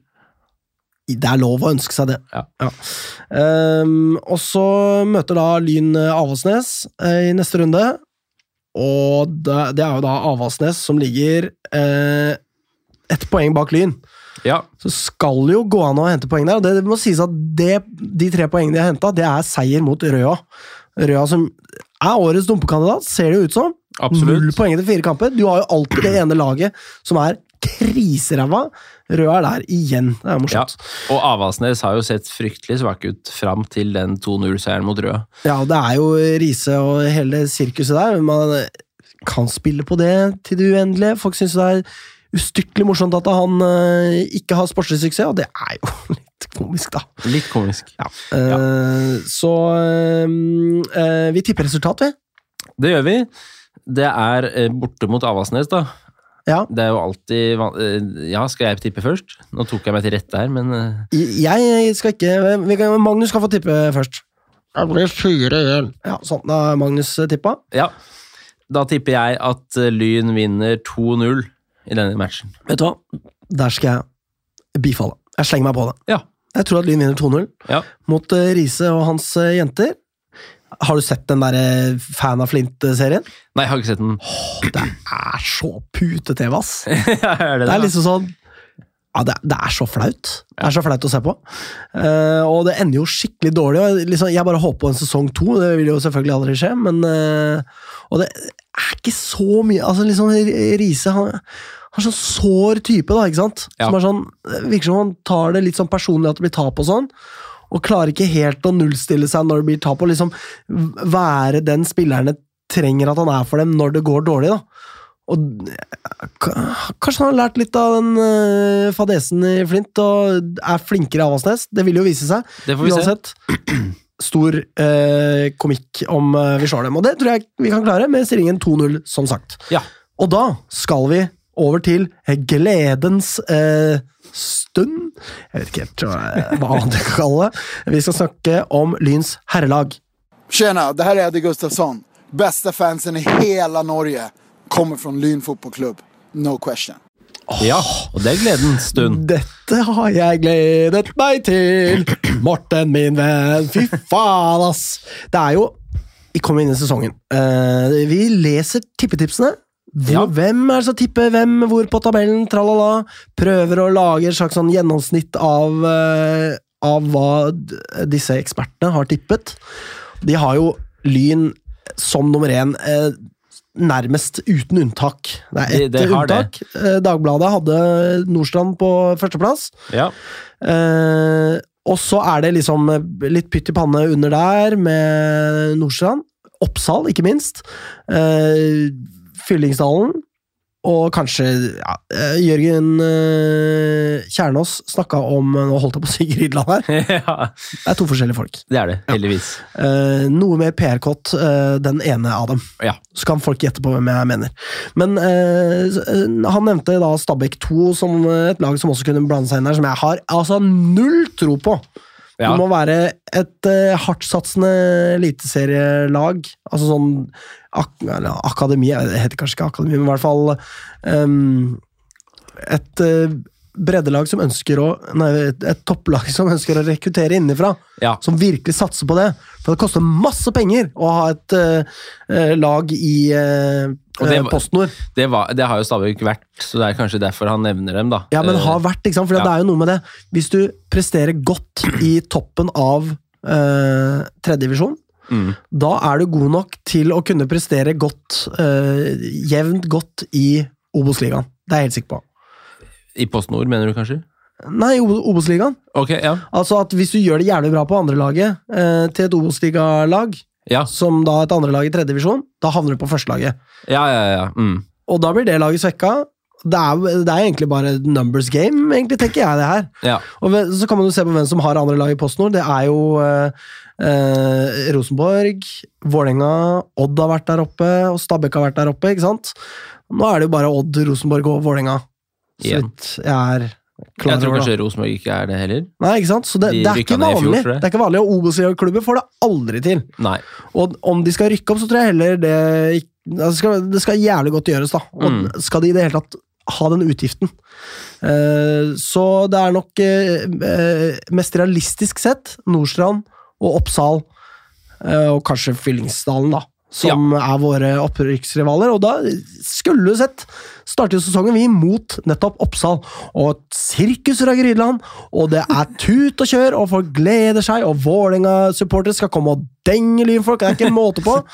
det er lov å ønske seg det. Ja. Ehm, og så møter da Lyn eh, Avaldsnes eh, i neste runde. Og det, det er jo da Avaldsnes som ligger eh, ett poeng bak Lyn. Ja. Så skal jo gå an å hente poeng der. Og det må sies at det, de tre poengene de har henta, det er seier mot Røa. Røa som er årets dumpekandidat, ser det jo ut som. Absolutt. Null poeng etter fire kamper. Du har jo alltid det ene laget som er kriseræva. Røa er der igjen. Det er Ja. Og Avaldsnes har jo sett fryktelig svak ut fram til den 2-0-seieren mot Røa. Ja, det er jo Riise og hele sirkuset der. Man kan spille på det til det uendelige. Folk syns det er ustyrtelig morsomt at han uh, ikke har sportslig suksess, og det er jo litt komisk, da. Litt komisk. Ja. Eh, Så uh, eh, vi tipper resultat, vi. Det gjør vi. Det er borte mot Avaldsnes, da. Ja. Det er jo alltid van- Ja, skal jeg tippe først? Nå tok jeg meg til rette her, men Jeg skal ikke Magnus skal få tippe først. Jeg blir 4-1. Ja, sånn. Da har Magnus tippa. ja. Da tipper jeg at Lyn vinner 2-0 i denne matchen. Vet du hva? Der skal jeg bifalle. Jeg slenger meg på det. Ja. Jeg tror at Lyn vinner 2-0 Ja. mot eh, Riise og hans eh, jenter. Har du sett den der eh, Fan av Flint-serien? Nei, jeg har ikke sett den. Det er så pute-TV, ass! Ja, er det Det er liksom sånn ja, det, det er så flaut. Det er så flaut å se på. Uh, og det ender jo skikkelig dårlig. Og liksom, jeg bare håper på en sesong to, det vil jo selvfølgelig aldri skje, men uh, Og det er ikke så mye Altså, liksom Riise han har så sår type, da, ikke sant? Ja. Som er sånn, Virker som han tar det litt sånn personlig at det blir tap og sånn. Og klarer ikke helt å nullstille seg når det blir tap, og liksom være den spillerne trenger at han er for dem når det går dårlig, da. Og Kanskje han har lært litt av den uh, fadesen i Flint og er flinkere i Avaldsnes. Det vil jo vise seg. Det får vi se. Stor uh, komikk om uh, vi slår dem, og det tror jeg vi kan klare med stillingen 2-0, som sagt. Ja. Og da skal vi over til gledens eh, stund. Jeg vet ikke helt hva hva annet jeg kan kalle det. Vi skal snakke om Lyns herrelag. Tjena, det her er Eddie Gustafsson. Beste fansen i hele Norge kommer fra Lyn fotballklubb. No question. Ja, og det er gledens stund. Dette har jeg gledet meg til, Morten, min venn. Fy faen, ass! Det er jo Vi kommer inn i sesongen. Uh, vi leser tippetipsene. Hvor, Ja. Hvem er det som tipper hvem hvor på tabellen? Tralala. Prøver å lage et slags sånn gjennomsnitt av, eh, av hva disse ekspertene har tippet. De har jo Lyn som nummer én. Eh, Nærmest uten unntak. Det er ett de har det. unntak. Eh, Dagbladet hadde Nordstrand på førsteplass. Ja. Eh, og så er det liksom litt pytt i panne under der med Nordstrand. Oppsal, ikke minst. Eh, Fyllingsdalen. Og kanskje ja, eh, Jørgen eh, Kjernås snakka om Nå holdt jeg på å si Grydland her. ja, Det er to forskjellige folk. det er det. Heldigvis. Eh, noe mer PR-kott, eh, den ene av dem. Ja. Så kan folk gjette på hvem jeg mener. Men eh, eh, han nevnte da Stabæk 2 som et lag som også kunne blande seg inn der, som jeg har altså null tro på. Ja. Det må være et uh, hardtsatsende eliteserielag. Altså sånn ak akademi, det heter kanskje ikke akademi, men i hvert fall um, et eh, breddelag som ønsker å Nei, et, topplag som ønsker å rekruttere innenfra. Ja. Som virkelig satser på det. For det koster masse penger å ha et eh, lag i uh, det PostNord. Det, var, det har jo Stabæk vært, så det er kanskje derfor han nevner dem, da. Ja, men har vært, ikke sant? For ja. det er jo noe med det. Hvis du presterer godt i toppen av uh, tredjedivisjon, mm. da er du god nok til å kunne prestere godt, uh, jevnt godt i Obos-ligaen. Det er jeg helt sikker på. I Post Nord, mener du kanskje? Nei, Obos-ligaen. Okay, ja. Altså at hvis du gjør det jævlig bra på andrelaget uh, til et Obos-ligalag, Ja, som da et andrelag i tredje divisjon, da havner du på førstelaget. ja, ja. ja. Mm. Og da blir det laget svekka. Det er, det er egentlig bare numbers game, egentlig, tenker jeg det her. ja. Og så kan man jo se på hvem som har andre lag i PostNord. Det er jo eh, eh, Rosenborg, Vålerenga, Odd har vært der oppe, og Stabæk har vært der oppe, ikke sant? Nå er det jo bare Odd, Rosenborg og Vålerenga. Så vidt jeg er klar Jeg tror over. kanskje Rosenborg ikke er det heller. Nei, ikke sant? Så det, De det er ikke fjor, vanlig. tror jeg. Det er ikke vanlig, og Obos-klubber får det aldri til. Nei. Og om de skal rykke opp, så tror jeg heller det altså, det skal, det skal jævlig godt gjøres, da. Og Mm. skal de i det hele tatt ha den utgiften. Eh, så det er nok eh, eh, mest realistisk sett Nordstrand og Oppsal, eh, og kanskje Fyllingsdalen, da. Som er våre opprykksrivaler. Og da skulle du sett startet sesongen vi mot nettopp Oppsal. Og et sirkus fra Grydeland, og det er tut og kjør, og folk gleder seg, og Vålerenga-supportere skal komme og denge lynfolk, det er ikke en måte på.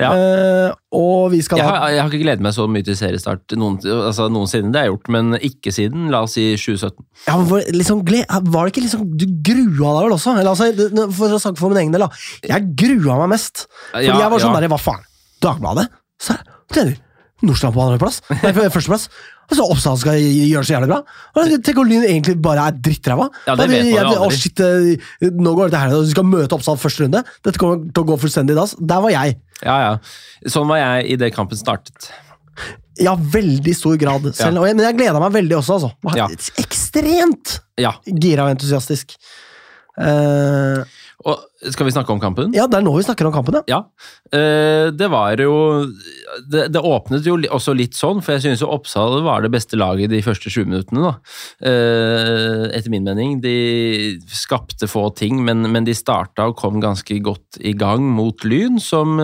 Ja. uh, og vi skal Jeg har, jeg har ikke gledet meg så mye til seriestart noen, altså noensinne. Det har jeg gjort, men ikke siden la oss si 2017. ja, var, liksom, var det ikke liksom Du grua deg vel også? Eller, altså, for å snakke for min egen del, da. Jeg grua meg mest. Fordi Ja, jeg var sånn ja. der, hva faen? Dagbladet? Her, trener. Nordstrand på andreplass? Nei, på førsteplass? Altså, Oppsal skal gjøre det så jævlig bra? Og Tenk om Lyn egentlig bare er drittræva? Ja, det vet man jo aldri. Shit, eh, nå går det helvete, og du skal møte Oppsal første runde. Dette kommer til å gå fullstendig i dass. Der var jeg. Ja, ja. Sånn var jeg idet kampen startet. Ja, veldig stor grad. Selv, og jeg, men jeg gleda meg veldig også, altså. Ja. Ekstremt Ja. gira og entusiastisk. Eh, Og skal vi snakke om kampen? ja, det er nå vi snakker om kampen, ja. Ja. Eh, det var jo det, det åpnet jo også litt sånn, for jeg synes jo Oppsal var det beste laget de første 20 minuttene. da. Eh, etter min mening. De skapte få ting, men, men de starta og kom ganske godt i gang mot Lyn, som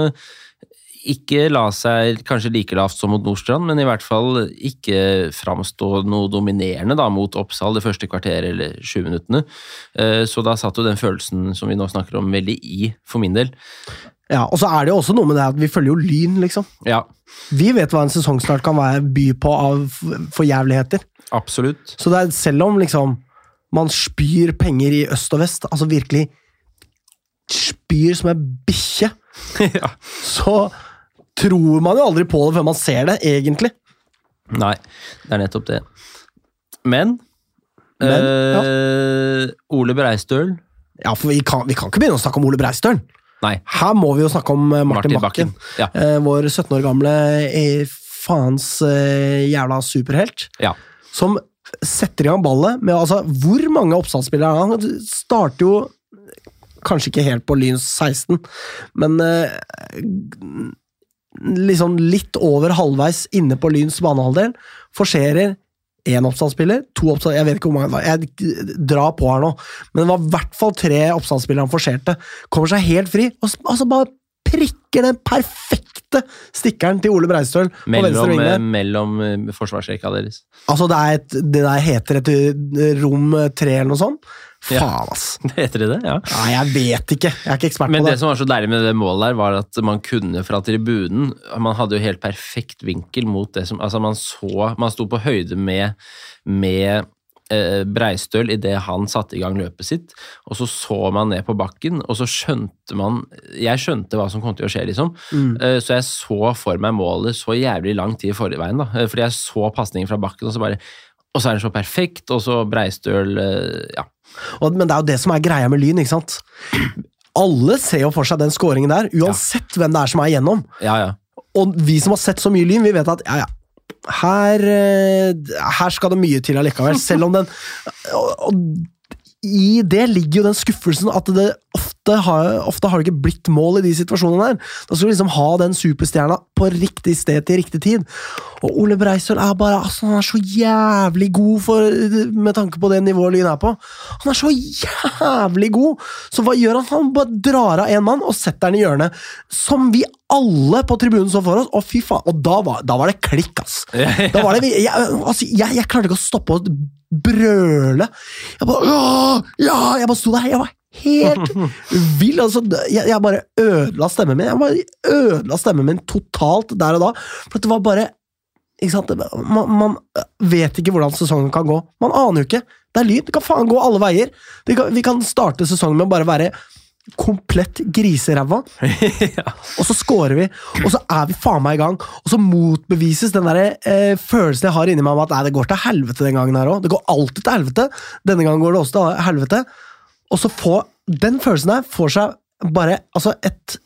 ikke la seg kanskje like lavt som mot Nordstrand, men i hvert fall ikke framstå noe dominerende da, mot Oppsal det første kvarteret eller sju minuttene. Eh, Så da satt jo den følelsen som vi nå snakker om, veldig i, for min del. ja. Og så er det jo også noe med det at vi følger jo Lyn, liksom. Ja, Vi vet hva en sesongstart kan være by på av forjævligheter. absolutt. Så det er, selv om liksom man spyr penger i øst og vest, altså virkelig spyr som en bikkje, ja. så tror man jo aldri på det før man ser det, egentlig. Nei, det er nettopp det. Men, Men, eh, Ole Breistøl Ja, for vi kan, vi kan ikke begynne å snakke om Ole Breistøl. Nei, Her må vi jo snakke om Martin, Martin, Bakken. Ja. Eh, vår 17 år gamle eh, faens eh, jævla superhelt. ja. Som setter i gang ballet med altså, Hvor mange oppstandsspillere er han? Han starter jo kanskje ikke helt på Lyns 16, men eh, liksom litt over halvveis inne på Lyns banehalvdel. Forserer én oppstandsspiller, to oppstandsspillere Jeg vet ikke hvor mange. Jeg drar på her nå, men det var i hvert fall tre oppstandsspillere han forserte. Kommer seg helt fri, og altså bare prikker den perfekte stikkeren til Ole Breistøl på venstre Mellom, ving eh, mellom eh, forsvarsrekka deres. Altså, det, et, det der heter et eh, rom tre eller noe sånt. Ja. Faen, ass. Heter det det? Ja. Nei, jeg vet ikke. Jeg er ikke ekspert Men på det Men det. som var så deilig med det målet der, var at man kunne fra tribunen Man hadde jo helt perfekt vinkel mot det som Altså, man så Man sto på høyde med, med Breistøl idet han satte i gang løpet sitt, og så så man ned på bakken, og så skjønte man Jeg skjønte hva som kom til å skje, liksom. Mm. Eh, så jeg så for meg målet så jævlig lang tid i forrige veien, da. Eh, Fordi jeg så pasningen fra bakken, og så bare Og så er den så perfekt, og så Breistøl eh, Ja. Og, men det er jo det som er greia med Lyn, ikke sant? Alle ser jo for seg den scoringen der, uansett hvem det er som er igjennom. Ja, ja. Og vi som har sett så mye Lyn, vi vet at ja, ja, her, eh, her skal det mye til allikevel. Selv om den og, og I det ligger jo den skuffelsen at det ofte har, ofte har det ikke blitt mål i de situasjonene der. Da skal du liksom ha den superstjerna på riktig sted til riktig tid. Og Ole Breisøl er bare altså, han er så jævlig god for, med tanke på det nivået Lyn er på. Han er så jævlig god! Så hva gjør han? Han bare drar av én mann og setter den i hjørnet. Som vi alle på tribunen så for oss. Og fy faen, og da var, da var det klikk, ass! Da var det, jeg, altså, jeg, jeg klarte ikke å stoppe å brøle. Jeg bare Ja! Jeg bare sto der. Jeg var helt vill. Altså, jeg, jeg bare ødela stemmen min. Jeg bare ødela stemmen min totalt der og da. For det var bare? Man, man vet ikke hvordan sesongen kan gå. Man aner jo ikke. Det er lyd. Det kan faen gå alle veier. Vi kan, vi kan starte sesongen med å bare være komplett griseræva, og så scorer vi, og så er vi faen meg i gang. Og så motbevises den der, eh, følelsen jeg har inni meg om at nei, det går til helvete den gangen her òg. Det går alltid til helvete. Denne gangen går det også til helvete. Og så får den følelsen der får seg bare altså et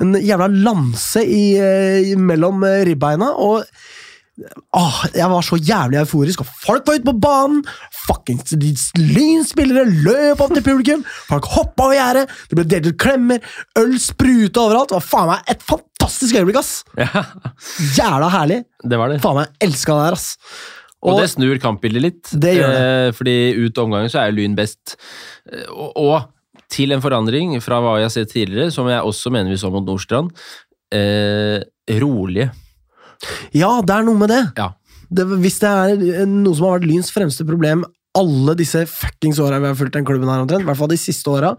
En jævla lanse i, eh, mellom ribbeina, og Åh, jeg var så jævlig euforisk, og folk var ute på banen! Fuckings Lynspillere løp opp til publikum! Folk hoppa over gjerdet! Det ble delt ut klemmer! Øl spruta overalt! Det var faen meg et fantastisk øyeblikk, ass! Ja, Jævla herlig! det var det. Faen meg elska det her, ass! Og, det snur kampbildet litt. Det gjør det. Eh, fordi ut omgangen så er Lyn best. Eh, Og, og til en forandring fra hva jeg har sett tidligere, som jeg også mener vi så mot Nordstrand, eh, rolige. Ja, det er noe med det. Ja. det. Hvis det er noe som har vært Lyns fremste problem alle disse fuckings åra vi har fulgt den klubben her, omtrent, i hvert fall de siste åra,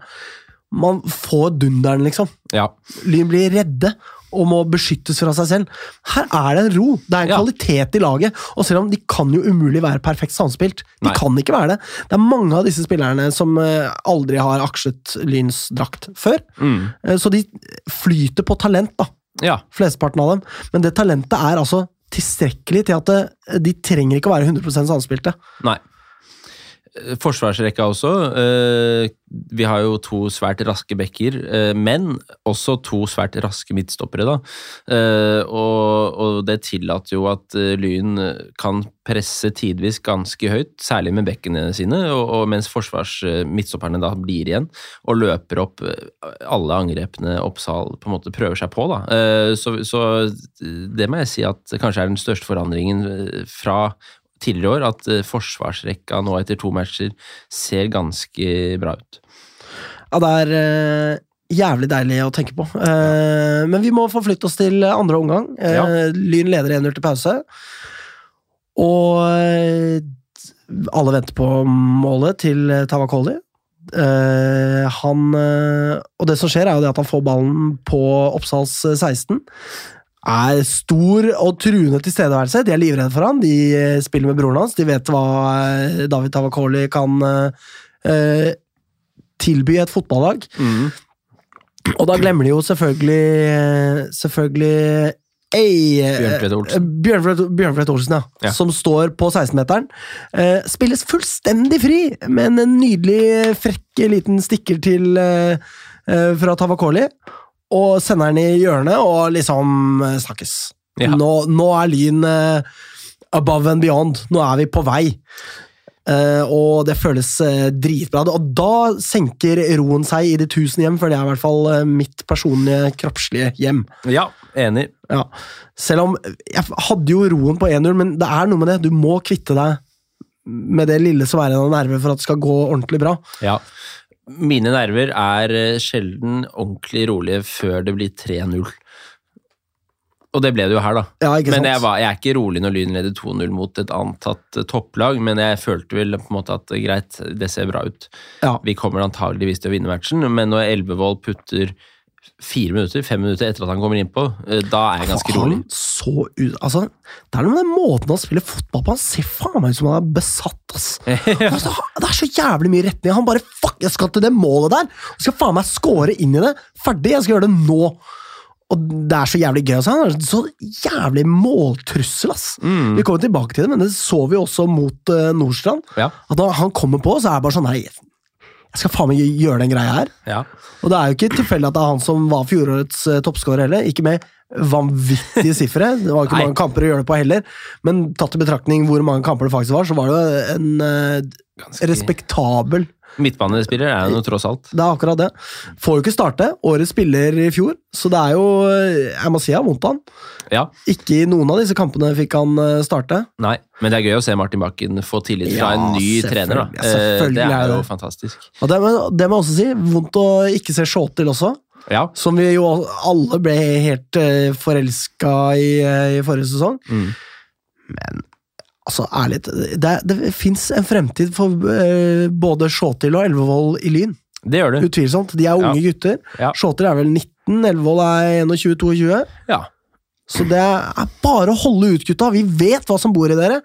man får dunderen, liksom. Ja. Lyn blir redde og må beskyttes fra seg selv. Her er det en ro. Det er en Ja. kvalitet i laget. Og selv om de kan jo umulig være perfekt samspilt, de Nei. kan ikke være det. Det er mange av disse spillerne som eh, aldri har aksjet Lyns drakt før. Mm. Eh, Så de flyter på talent, da. Ja. Flesteparten av dem. Men det talentet er altså tilstrekkelig til at det, de trenger ikke å være 100% samspilte. Nei. Eh, Forsvarsrekka også. eh, Vi har jo to svært raske backer, eh, men også to svært raske midtstoppere. da. Og, det tillater jo at Lyn kan presse tidvis ganske høyt, særlig med bekkene sine, og, mens forsvars eh, midtstopperne da blir igjen og løper opp alle angrepene Oppsal på en måte prøver seg på. da. Så, så det må jeg si at kanskje er den største forandringen fra tidligere år, at eh, forsvarsrekka nå etter to matcher ser ganske bra ut. Ja, det er eh, jævlig deilig å tenke på. Eh, men vi må forflytte oss til andre omgang. Ja. Lyn leder 1-0 til pause. Og alle venter på målet til Tavakoli. Han Og det som skjer, er jo det at han får ballen på Oppsals eh, 16. Er stor og truende tilstedeværelse. De er livredde for han. De eh, spiller med broren hans. De vet hva eh, David Tavakoli kan eh, eh, tilby et fotballag. Og da glemmer de jo selvfølgelig Selvfølgelig Ei, Bjørnfred Olsen. Olsen, ja. Ja. Som står på 16-meteren. Eh, spilles fullstendig fri, med en nydelig, frekk liten stikker til eh, fra Tavakoli. Og sender den i hjørnet, og liksom eh, snakkes. Ja. Nå, nå er Lyn eh, above and beyond. Nå er vi på vei. Uh, og det føles uh, dritbra. Og da senker roen seg i de tusen hjem, for det er i hvert fall uh, mitt personlige kroppslige hjem. Ja, enig. Ja. Selv om Jeg hadde jo roen på 1-0, men det er noe med det. Du må kvitte deg med det lille som er igjen av nerver for at det skal gå ordentlig bra. Ja. Mine nerver er eh, sjelden ordentlig rolige før det blir 3-0. Og det ble det jo her, da. Ja? Men jeg, var, jeg er ikke rolig når Lyn leder 2-0 mot et antatt eh, topplag, men jeg følte vel på en måte at eh, greit, det ser bra ut. Ja. Vi kommer antageligvis til å vinne matchen, men når Elvevold putter fire minutter, fem minutter etter at han kommer innpå, eh, da er jeg ganske Han rolig. Så ut, altså, det er noe med den måten han spiller fotball på. Han ser faen meg ut som han er besatt. ass. altså, det er så jævlig mye retning. Han bare fuck, jeg skal til det målet der! Jeg skal faen meg score inn i det! Ferdig! Jeg skal gjøre det nå! Og det er så jævlig gøy. Altså. Han er så jævlig måltrussel, ass. Mm. Vi kommer tilbake til det, men det så vi også mot uh, Nordstrand. Ja. At da han kommer på, så er det bare sånn Nei, jeg skal faen meg gjøre den greia her. Ja. Og det er jo ikke tilfeldig at det er han som var fjorårets uh, toppskårer heller. Ikke med vanvittige sifre. Det var ikke Nei. mange kamper å gjøre det på heller. Men tatt i betraktning hvor mange kamper det faktisk var, så var det jo en uh, respektabel Midtbanespiller er jo noe tross alt. Det er akkurat det. Får jo ikke starte. Årets spiller i fjor, så det er jo Jeg må si jeg har vondt av han. Ja, Ikke i noen av disse kampene fikk han uh, starte. nei, men det er gøy å se Martin Bakken få tillit fra Ja, en ny trener. da. Ja, Eh, Det er jo fantastisk. Og det, det må jeg også si. Vondt å ikke se Shawtil også. Ja. Som vi jo alle ble helt uh, forelska i eh, i forrige sesong. Mm. Altså, ærlig, det, det fins en fremtid for eh, både Shawtil og Elvevold i Lyn. Det gjør det. Utvilsomt. De er unge Ja. gutter. Ja. Shawtil er vel 19, Elvevold er 21-22. Ja. Så det er bare å holde ut, gutta. Vi vet hva som bor i dere.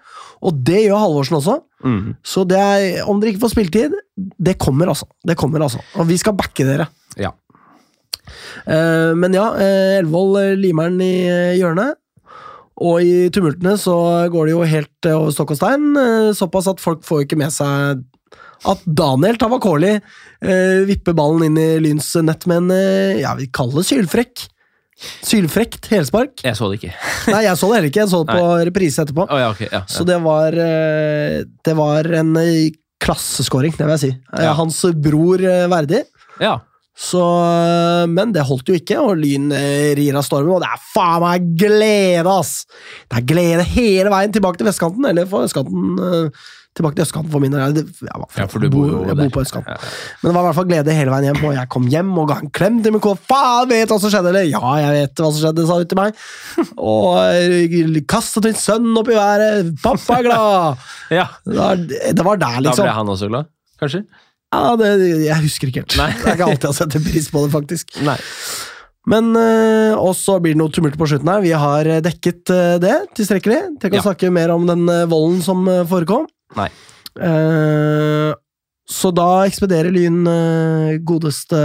Og det gjør Halvorsen også. Mm. Så det er, om dere ikke får spilletid, det kommer, altså. Det kommer, altså. Og vi skal backe dere. ja. Eh, men ja, uh, Elvevold eh, limer den i eh, hjørnet. Og i tumultene så går det jo helt eh, over stokk og stein. eh, Såpass at folk får ikke med seg at Daniel Tavakoli eh, vipper ballen inn i Lyns nett med en eh, ja, vi kaller det sylfrekk. Sylfrekt helspark. Jeg så det ikke. Nei, jeg så det heller ikke. Jeg så det på reprise etterpå. Oh, ja, ok. Ja, Så det var eh, Det var en klasseskåring, det vil jeg si. Hans bror verdig. ja. Så, eh, men det holdt jo ikke, og Lyn eh, rir av stormen, og det er faen meg glede, ass! Det er glede hele veien tilbake til vestkanten, eller for østkanten eh, Tilbake til østkanten for min del. Ja, for du bor, jo jeg bor på østkanten. Ja. Men det var i hvert fall glede hele veien hjem, og jeg kom hjem og ga en klem til min kone. Faen, vet du hva som skjedde, eller? Ja, jeg vet hva som skjedde, sa hun til meg. Og kastet min sønn opp i været. Pappa er glad! ja. Det var, det var der, Da liksom. ble han også glad, kanskje? Ja, det, jeg husker ikke helt. Nei. Det er ikke alltid jeg setter pris på det, faktisk. Nei. Men øh, Og så blir det noe tumult på slutten her. Vi har øh, dekket øh, det tilstrekkelig. Tenk å Ja. snakke mer om den øh, volden som forekom. Nei. Uh, så da ekspederer Lyn uh, godeste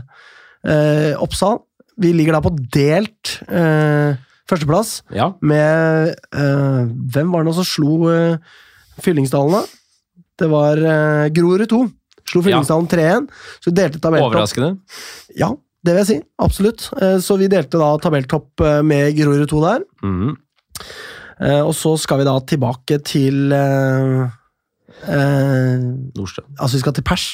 uh, Oppsal. Vi ligger da på delt førsteplass Ja. med Hvem var det nå som slo Fyllingsdalen, da? Det var Grorud 2. Slo. Fyllingsdalen 3-1. Så vi delte tabelltopp. Overraskende. Ja, det vil jeg si. Absolutt. Eh, Så vi delte da tabelltopp eh, med Grorud 2 der. Eh, Og så skal vi da tilbake til eh, Nordstrøm. Altså, vi skal til pers.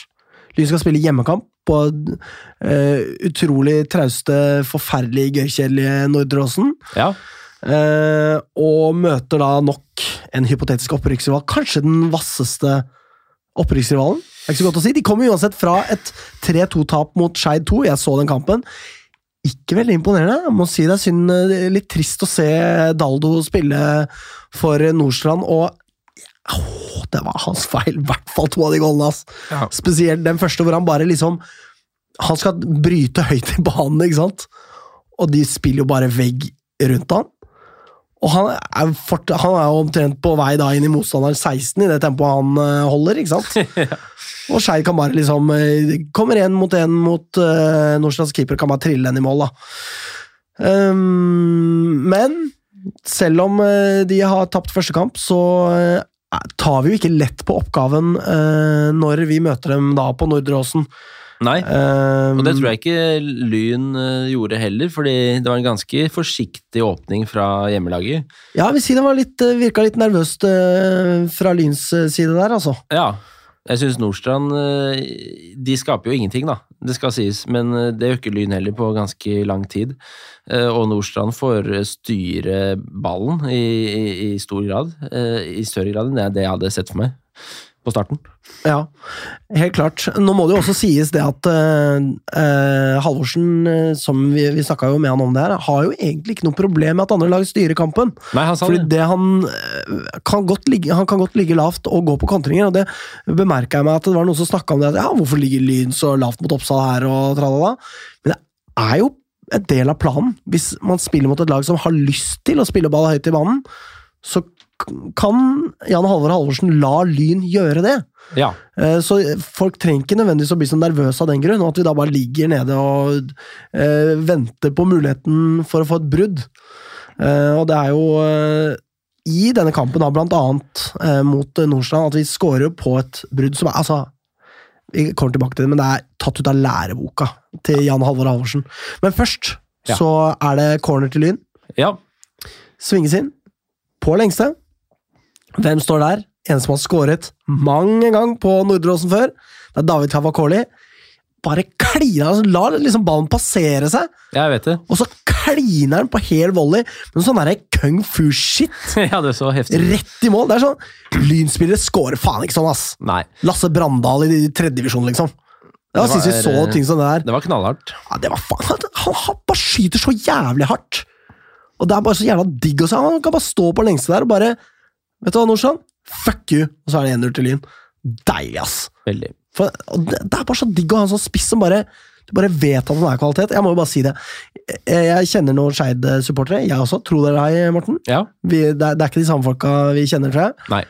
Lyn skal spille hjemmekamp på uh, utrolig trauste, forferdelig gøykjedelige Nordre Åsen. Ja. Uh, og møter da nok en hypotetisk opprykksrival. Kanskje den vasseste opprykksrivalen. Det er ikke så godt å si. De kommer uansett fra et 3-2-tap mot Skeid 2. Jeg så den kampen. Ikke veldig imponerende. Jeg må si det er synd, er litt trist å se Daldo spille for Nordstrand, og Åh, det var hans feil. I hvert fall to av de goalene. ass. Ja. Spesielt den første, hvor han bare liksom Han skal bryte høyt i banen, ikke sant? Og de spiller jo bare vegg rundt han. Og han er, fort, han er jo omtrent på vei da inn i motstanderen 16 i det tempoet han eh, holder, ikke sant? Og Skeid kan bare liksom eh, Kommer én mot én mot uh, Nordstrands keeper, kan bare trille den i mål, da. Um, men selv om uh, de har tapt første kamp, så uh, tar vi jo ikke lett på oppgaven uh, når vi møter dem da på Nordre Åsen. Nei. Um, Og det tror jeg ikke Lyn eh, gjorde heller, fordi det var en ganske forsiktig åpning fra hjemmelaget. Ja, jeg vil si det var litt, eh, virka litt nervøst eh, fra Lyns side der, altså. Ja. Jeg syns Nordstrand De skaper jo ingenting, da. Det skal sies, men det gjør ikke Lyn heller på ganske lang tid. Og Nordstrand får styre ballen i, i, i stor grad. I større grad enn det jeg hadde sett for meg på starten. Ja, helt klart. Nå må det jo også sies det at eh, Halvorsen, eh, som vi, vi snakka jo med han om det her, har jo egentlig ikke noe problem med at andre lag styrer kampen. Nei, han sa Fordi det. han kan godt ligge, han kan godt ligge lavt og gå på kontringer, og det bemerka jeg meg at det var noen som snakka om det. At, ja, hvorfor ligger Lyn så lavt mot Oppsal her, og tralala? Men det er jo en del av planen. Hvis man spiller mot et lag som har lyst til å spille ball høyt i banen, så kan Jan Halvor Halvorsen la Lyn gjøre det. Ja. Eh, Så folk trenger ikke nødvendigvis å bli så nervøse av den grunn, og at vi da bare ligger nede og eh, venter på muligheten for å få et brudd. Eh, og det er jo i denne kampen, da, blant annet mot Nordstrand, at vi scorer på et brudd som er altså Vi kommer tilbake til det, men det er tatt ut av læreboka til Jan Halvor Halvorsen. Men først Ja. så er det corner til Lyn. ja. Svinges inn på lengste. Hvem står der? En som har skåret mange ganger på Nordre Åsen før. Det er David Kavakoli. Bare kliner han, La liksom ballen passere seg, Jeg vet det. og så kliner han på hel volley med sånn derre kung fu-shit ja, det er så heftig. rett i mål. Det er sånn Lynspillere scorer faen ikke sånn, ass. Nei, Lasse Brandal i tredjedivisjon, liksom. Det var Det var- sist vi så ting som det der. det var knallhardt. Ja, det var faen, han, han, han bare skyter så jævlig hardt. Og det er bare så jævla digg å se. Han kan bare stå på lengste der og bare Vet du hva, Norsan? Fuck you! Og så er det 1-0 til Lyn. Deilig, ass. Veldig. For, det, det er bare så digg å ha en sånn spiss som bare du bare vet at han er kvalitet. Jeg må jo bare si det. Jeg, jeg kjenner noen Skeid-supportere. Jeg også. Tro det eller ei, Morten. Ja. Vi, det, er, det er ikke de samme folka vi kjenner, tror jeg. Nei.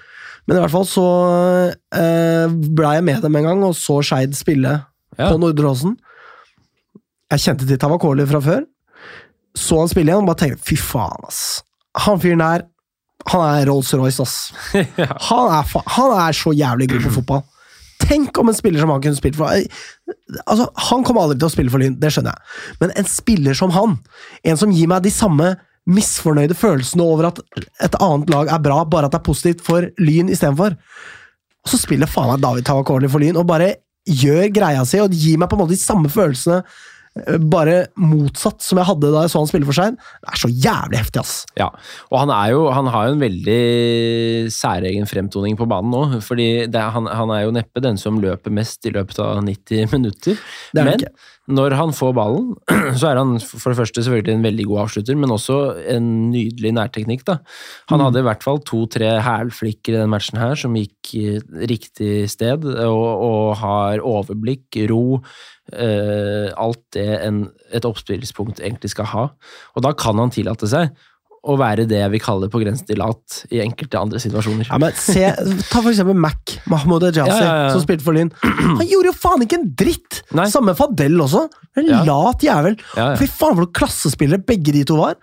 Men i hvert fall så eh, ble jeg med dem en gang og så Skeid spille Ja. på Nordre Åsen. Jeg kjente til Tavakoli fra før. Så han spille igjen og bare tenkte fy faen, ass. Han fyren der, han er Rolls-Royce, ass. Ja. Han er, han er så jævlig god på fotball. Tenk om en spiller som han kunne spilt for Altså, Han kommer aldri til å spille for Lyn, det skjønner jeg, men en spiller som han, en som gir meg de samme misfornøyde følelsene over at et annet lag er bra, bare at det er positivt for Lyn istedenfor. Og så spiller faen meg David Tavakoli for Lyn og bare gjør greia si og gir meg på en måte de samme følelsene, eh, bare motsatt som jeg hadde da jeg så han spille for Skeid. Det er så jævlig heftig, ass. Ja, og han, er jo, han har jo en veldig særegen fremtoning på banen nå. fordi det, er- han, han er jo neppe den som løper mest i løpet av 90 minutter. Er Men ikke. når han får ballen, så er han for det første selvfølgelig en veldig god avslutter, men også en nydelig nærteknikk. da. Han Mm. hadde i hvert fall to-tre hælflikker i den matchen her som gikk riktig sted, og, og har overblikk, ro, eh, alt det en, et oppspillspunkt egentlig skal ha. Og da kan han tillate seg å være det jeg vil kalle på grensen til lat i enkelte andre situasjoner. Ja, men se, Ta for eksempel Mac, Mahmoud Ejazi, Ja, ja, ja. som spilte for Lyn. Han gjorde jo faen ikke en dritt! Nei. Samme Fadel også. En Ja. lat jævel. Ja, ja. Fy faen, for noen klassespillere begge de to var.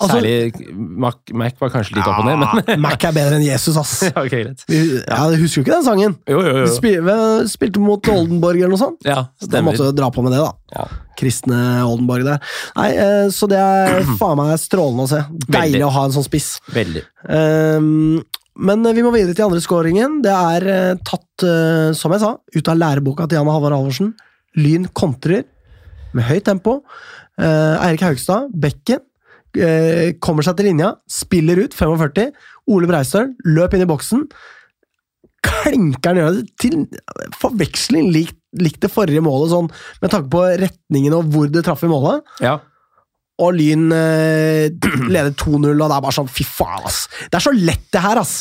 Ja, Altså- Særlig Mac, Mac var kanskje litt opp og ned, men Mac er bedre enn Jesus, ass. ja, okay, greit. Ja, Du husker jo ikke den sangen? Jo, jo, jo. Vi spil, spilte mot Oldenborg eller noe sånt. Ja, Da måtte dra på med det, da. Ja. Kristne Oldenborg der. Nei, eh, Så det er faen meg strålende å se. Deilig Veldig. å ha en sånn spiss. Veldig. Um, men vi må videre til andre scoringen. Det er eh, tatt, eh, som jeg sa, ut av læreboka til Jan Halvard Halvorsen. Lyn kontrer med høyt tempo. Uh, Eirik Haugstad, bekken, eh, kommer seg til linja, spiller ut 45. Ole Breistøl løp inn i boksen. Klinker den til forveksling likt lik det forrige målet, sånn, med tanke på retningen og hvor det traff i målet. Ja. Og Lyn eh, leder 2-0, og det er bare sånn Fy faen, ass! Det er så lett, det her, ass!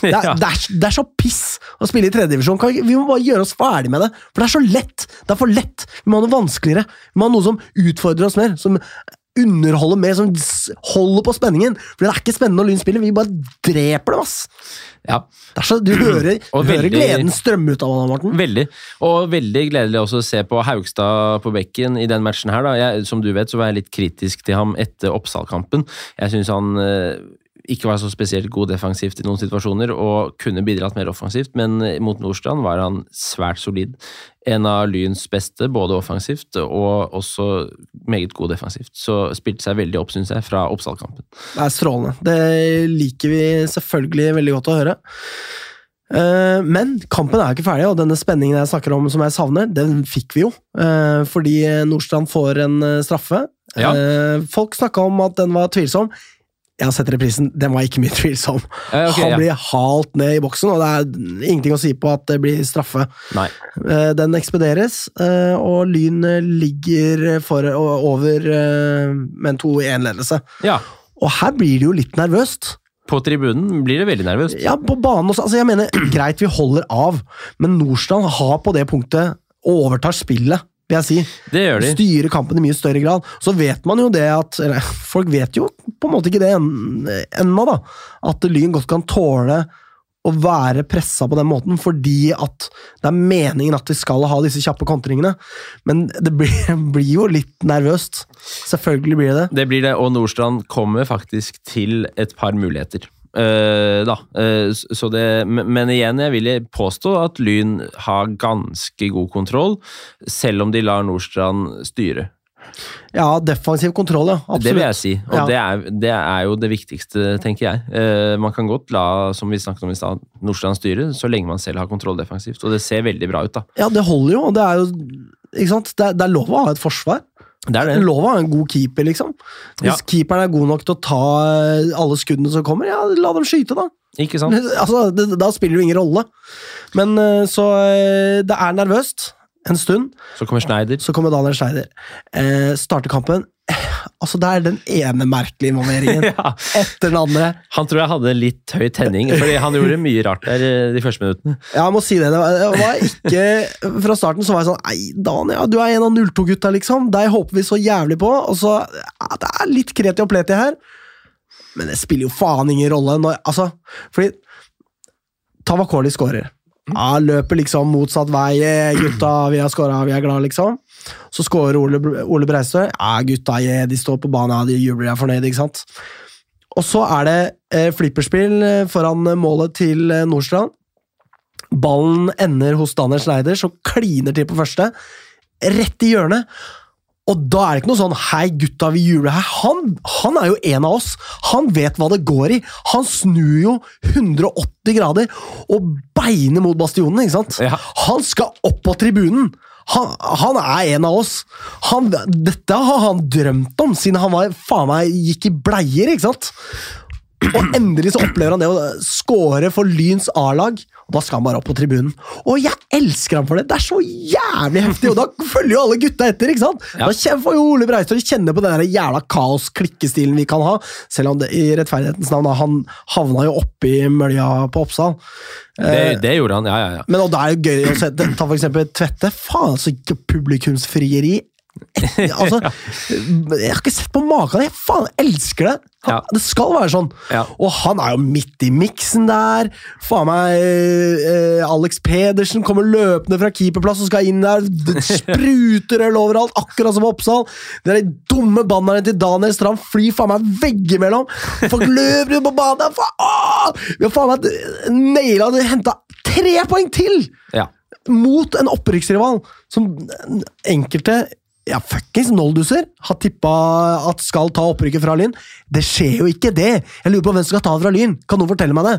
Det er, Ja. det er, det er så piss å spille i tredjedivisjon. Kan Vi vi må bare gjøre oss ferdig med det. For det er så lett! Det er for lett! Vi må ha noe vanskeligere. Vi må ha noe som utfordrer oss mer. Som underholder mer, som holder på spenningen. For det er ikke spennende når Lyn spiller. Vi bare dreper dem, ass! ja. Så, du hører, Og hører veldig- gleden strømme ut av han, Morten. Veldig. Og veldig gledelig også å se på Haugstad på bekken i den matchen her. Jeg, som du vet, så var jeg litt kritisk til ham etter Oppsal-kampen. Jeg syns han eh, ikke var så spesielt god defensivt i noen situasjoner og kunne bidratt mer offensivt, men mot Nordstrand var han svært solid. En av Lyns beste, både offensivt og også meget god defensivt. Så spilte seg veldig opp, syns jeg, fra Oppsal-kampen. Det er strålende. Det liker vi selvfølgelig veldig godt å høre. Eh, Men kampen er ikke ferdig, og denne spenningen jeg snakker om som jeg savner, den fikk vi jo. eh, Fordi Nordstrand får en eh, straffe. Ja. Folk snakka om at den var tvilsom. Jeg har sett reprisen, den var ikke mye tvilsom. Eh, okay, Han ja. blir halt ned i boksen, og det er ingenting å si på at det blir straffe. Nei. Eh, Den ekspederes, eh, og Lyn eh, ligger for, over med en 2-1-ledelse. Ja. Og her blir det jo litt nervøst. På tribunen blir det veldig nervøst. Ja, på banen også. Altså, jeg mener, greit, vi holder av, men Nordstrand har på det punktet og overtar spillet, vil jeg si. Det gjør de. Styrer kampen i mye større grad. Så vet man jo det at Eller folk vet jo på en måte ikke det en- ennå, da. At Lyn godt kan tåle å være pressa på den måten, fordi at det er meningen at vi skal ha disse kjappe kontringene. Men det blir, blir jo litt nervøst. Selvfølgelig blir det det. Det blir det, og Nordstrand kommer faktisk til et par muligheter. Eh, da. Uh, så det, men men igjen, jeg vil påstå at Lyn har ganske god kontroll, selv om de lar Nordstrand styre. Ja, defensiv kontroll, ja. Absolutt. Det vil jeg si, og Ja. det, er, det er jo det viktigste, tenker jeg. Uh, man kan godt la, som vi snakket om i stad, Nordstrand styre, så lenge man selv har kontroll defensivt. Og det ser veldig bra ut, da. Ja, det holder jo. og Det er jo ikke sant? Det, er, det er lov å ha et forsvar. Det er Det er lov å en god keeper, liksom. Hvis Ja. keeperen er god nok til å ta eh, alle skuddene som kommer, ja, la dem skyte, da. Ikke sant? Altså, det, Da spiller det jo ingen rolle. Men eh, så eh, Det er nervøst en stund. Så kommer Schneider. Så kommer Daniel Schneider. Eh, starter kampen. Altså, det er den ene merkelige involveringen Ja. etter den andre. Han tror jeg hadde litt høy tenning, fordi han gjorde mye rart der eh, de første minuttene. Ja, jeg må si det. Det var, ikke Fra starten så var jeg sånn Nei, Dania, du er en av 02-gutta, liksom. Deg håper vi så jævlig på. Og så ja, Det er litt kreti og pleti her. Men det spiller jo faen ingen rolle. Når, altså, fordi Tavakoli skårer. Ja, løper liksom motsatt vei. «Eh, Gutta, vi har skåra, vi er glad, liksom. Så scorer Ole, Ole Breistø. Ja, gutta, yeah, de står på banen, ja, de jubler, er fornøyd, ikke sant. Og så er det eh, flipperspill eh, foran målet til eh, Nordstrand. Ballen ender hos Daniel Schneider, som kliner til på første. Rett i hjørnet. Og da er det ikke noe sånn 'hei, gutta, vi jubler her'. Han, han er jo en av oss. Han vet hva det går i. Han snur jo 180 grader og beiner mot bastionen. ikke sant? Ja. Han skal opp på tribunen! Han, han er en av oss. Han, dette har han drømt om siden han var, faen meg gikk i bleier, ikke sant? Og endelig så opplever han det å score for Lyns A-lag. Og Da skal han bare opp på tribunen. Og jeg elsker ham for det! Det er så jævlig heftig! Og da følger jo alle gutta etter. ikke sant? Ja. Da får jo Ole Breistad kjenne på den der jævla kaos-klikkestilen vi kan ha. Selv om det i rettferdighetens navn han havna jo oppi mølja på Oppsal. Det, det gjorde han, ja, ja, ja. Men og da er det gøy å se Ta for eksempel Tvette. Faen, så publikumsfrieri. Altså, Jeg har ikke sett på maken. Jeg faen elsker det! Han, Ja. Det skal være sånn. Ja. Og han er jo midt i miksen der. Faen meg eh, Alex Pedersen kommer løpende fra keeperplass og skal inn der. Det spruter øl overalt, akkurat som Oppsal. Det er De dumme bannerne til Daniel Strand flyr faen meg veggimellom. Folk løper ut på banen. Faen! Vi har faen meg naila det. Henta tre poeng til! ja. mot en opprykksrival som enkelte ja, fuckings nolduser har tippa at skal ta opprykket fra Lyn. Det skjer jo ikke, det! Jeg lurer på hvem som skal ta det fra Lyn. Kan noen fortelle meg det?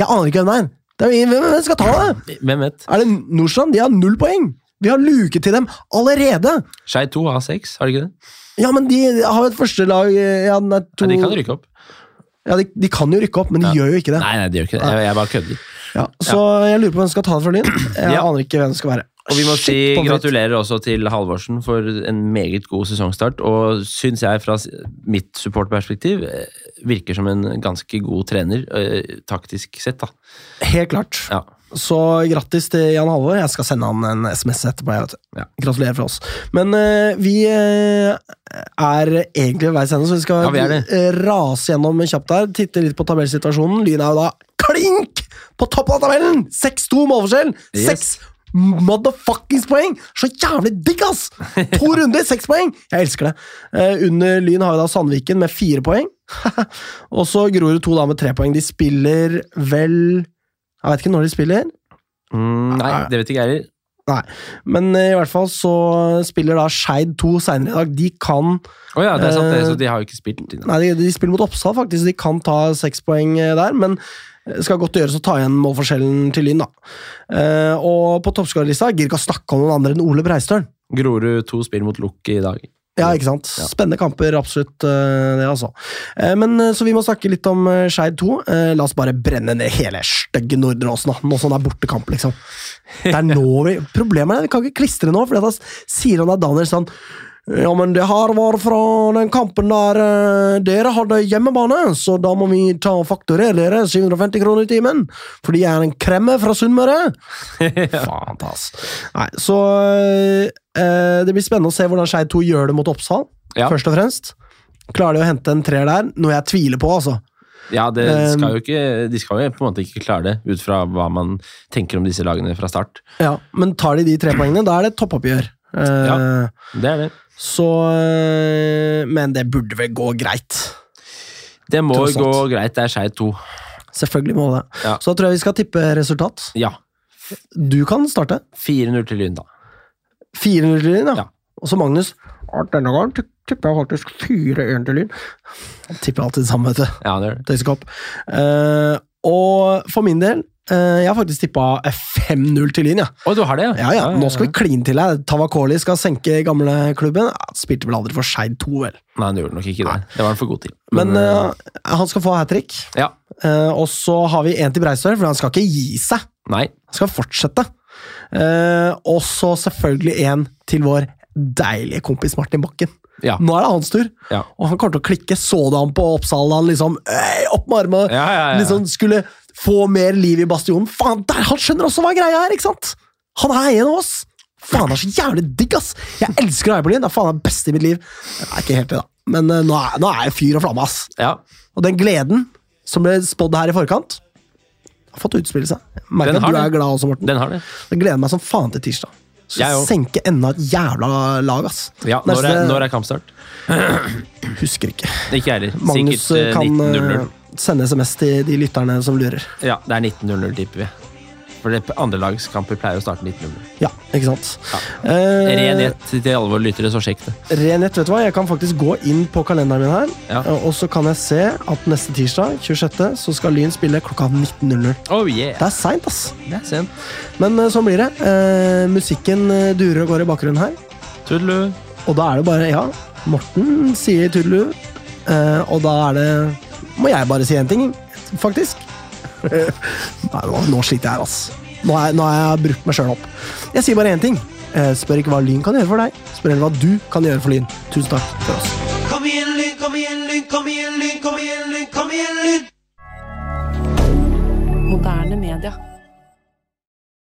Jeg aner ikke hvem det er. Det er hvem, skal ta det? Hvem vet? Er det Nordstrand? De har null poeng! Vi har luke til dem allerede! Skei 2 har seks, har de ikke det? Ja, men de har jo et førstelag ja, nei, to, Nei, de kan rykke opp. Ja, de, de kan jo rykke opp, men de gjør jo ikke det. Nei, nei, de gjør ikke det. Jeg, jeg bare kødder. Ja, så jeg lurer på hvem som skal ta det fra Lyn. Jeg Ja. aner ikke hvem det skal være. Og vi må si gratulerer også til Halvorsen for en meget god sesongstart. Og syns jeg, fra mitt supportperspektiv, eh, virker som en ganske god trener, eh, taktisk sett. da. Helt klart. Ja. Så grattis til Jan Halvor. Jeg skal sende han en SMS etterpå. Jeg vet. Ja. Gratulerer fra oss. Men uh, vi uh, er egentlig ved veis ende, så vi skal Ja, vi rase gjennom kjapt her. Titte litt på tabellsituasjonen. Lyn er jo da klink på toppen av tabellen! 6-2 målforskjell! Yes. Seks motherfuckings poeng! Så jævlig digg, ass! To runder, seks poeng! Jeg elsker det. Eh, under Lyn har vi da Sandviken med fire poeng. og så Grorud 2 da med tre poeng. De spiller vel Jeg vet ikke når de spiller. Mm, nei, det vet ikke jeg heller. Nei, men eh, i hvert fall så spiller da Skeid 2 seinere i dag. De kan oh ja, det er sant, det, Eh, så de har jo ikke spilt. Nei, de, de spiller mot Oppsal, faktisk. så De kan ta seks poeng eh, der, men skal godt gjøres å ta igjen målforskjellen til Lyn, da. Eh, og på toppskårerlista gir ikke å snakke om noen andre enn Ole Breistøl. Grorud to spill mot Lukk i dag. Ja, ikke sant? Spennende kamper, absolutt. eh, det altså. Eh, men eh, Så vi må snakke litt om Skeid 2. Eh, la oss bare brenne ned hele stygge Nordre Åsen. Nå som det er bortekamp, liksom. Det er nå vi Problemet er at vi kan ikke klistre nå, for da sier han da Daniel sånn ja, men det her var fra den kampen der eh, dere hadde hjemmebane, så da må vi ta og fakturere dere 750 kroner i timen. For de er en kremme fra Sunnmøre. Faen, ass. Nei, så eh, Det blir spennende å se hvordan Skeid 2 gjør det mot Oppsal, Ja. først og fremst. Klarer de å hente en treer der? Noe jeg tviler på, altså. Ja, det Um, skal jo ikke, De skal jo på en måte ikke klare det, ut fra hva man tenker om disse lagene fra start. Ja, Men tar de de tre poengene, da er det et toppoppgjør. Eh, Ja. Det er det. Så eh, Men det burde vel gå greit. Det må gå greit, det er Skeid 2. Selvfølgelig må det. Ja. Så da tror jeg vi skal tippe resultat. Ja. Du kan starte. 4-0 til Lyn, da. 4-0 til Lyn, ja. Ja. Og så Magnus. Denne gangen tipper jeg faktisk 4-1 til Lyn. Tipper alltid det samme, vet du. Ja, det er det. Tøysekopp. Eh, og for min del, eh, jeg har faktisk tippa 5-0 til Lyn, ja. Oh, du har det, Ja, ja, ja. nå skal vi kline til her. Tavakoli skal senke gamleklubben. Ja, spilte vel aldri for Skeid 2, vel. Nei, det gjorde nok ikke det. Det var han for god til. Men Men uh, han skal få hat trick. Ja. Uh, og så har vi en til Breistøl, for han skal ikke gi seg. Nei. Han skal fortsette. Uh, og så selvfølgelig en til vår deilige kompis Martin Bakken. Ja. Nå er det hans tur, Ja. og han kommer til å klikke. Så du han på Oppsal? Han liksom øy, opp med armene Ja, ja, ja. liksom skulle få mer liv i bastionen. Faen, der, Han skjønner også hva greia er, ikke sant? Han er en av oss! Faen, han er så jævlig digg, ass! Jeg elsker på Det er faen det beste i mitt liv. Det er ikke helt det, da. Men uh, nå, er, nå er jeg fyr og flamme, ass. Ja. Og den gleden som ble spådd her i forkant, har fått utspille seg. Merker at du det. er glad også, Morten. Den har det. Jeg gleder meg som faen til tirsdag. Så Jeg òg. senke enda et jævla lag, ass. Ja, når, Neste- er, når er kampstart? Husker ikke. Ikke jeg heller. Sikkert eh, eh, kan 19.00. eh, sende SMS til de lytterne som lurer. Ja, det er 19.00, tipper vi. For det, andrelagskamper pleier å starte 19.00. Ja, ikke sant. Ja. Eh, Ren ett til alle våre lyttere, så sjekk det. Ren vet du hva? Jeg kan faktisk gå inn på kalenderen min her, Ja. og så kan jeg se at neste tirsdag, 26., så skal Lyn spille klokka 19.00. Oh yeah! Det er seint, ass. Det er sent. Men eh, sånn blir det. Eh, musikken eh, durer og går i bakgrunnen her. Tudelu. Og da er det bare Ja, Morten sier tudelu, eh, og da er det Må jeg bare si én ting, faktisk. Nei, nå, nå sliter jeg her, ass. Nå har jeg, nå har jeg brukt meg sjøl opp. Jeg sier bare én ting. Eh, spør ikke hva Lyn kan gjøre for deg, spør heller hva du kan gjøre for Lyn. Tusen takk for oss. Kom igjen, Lyn, kom igjen, Lyn, kom igjen, Lyn, kom igjen, Lyn, kom igjen, Lyn! Moderne media.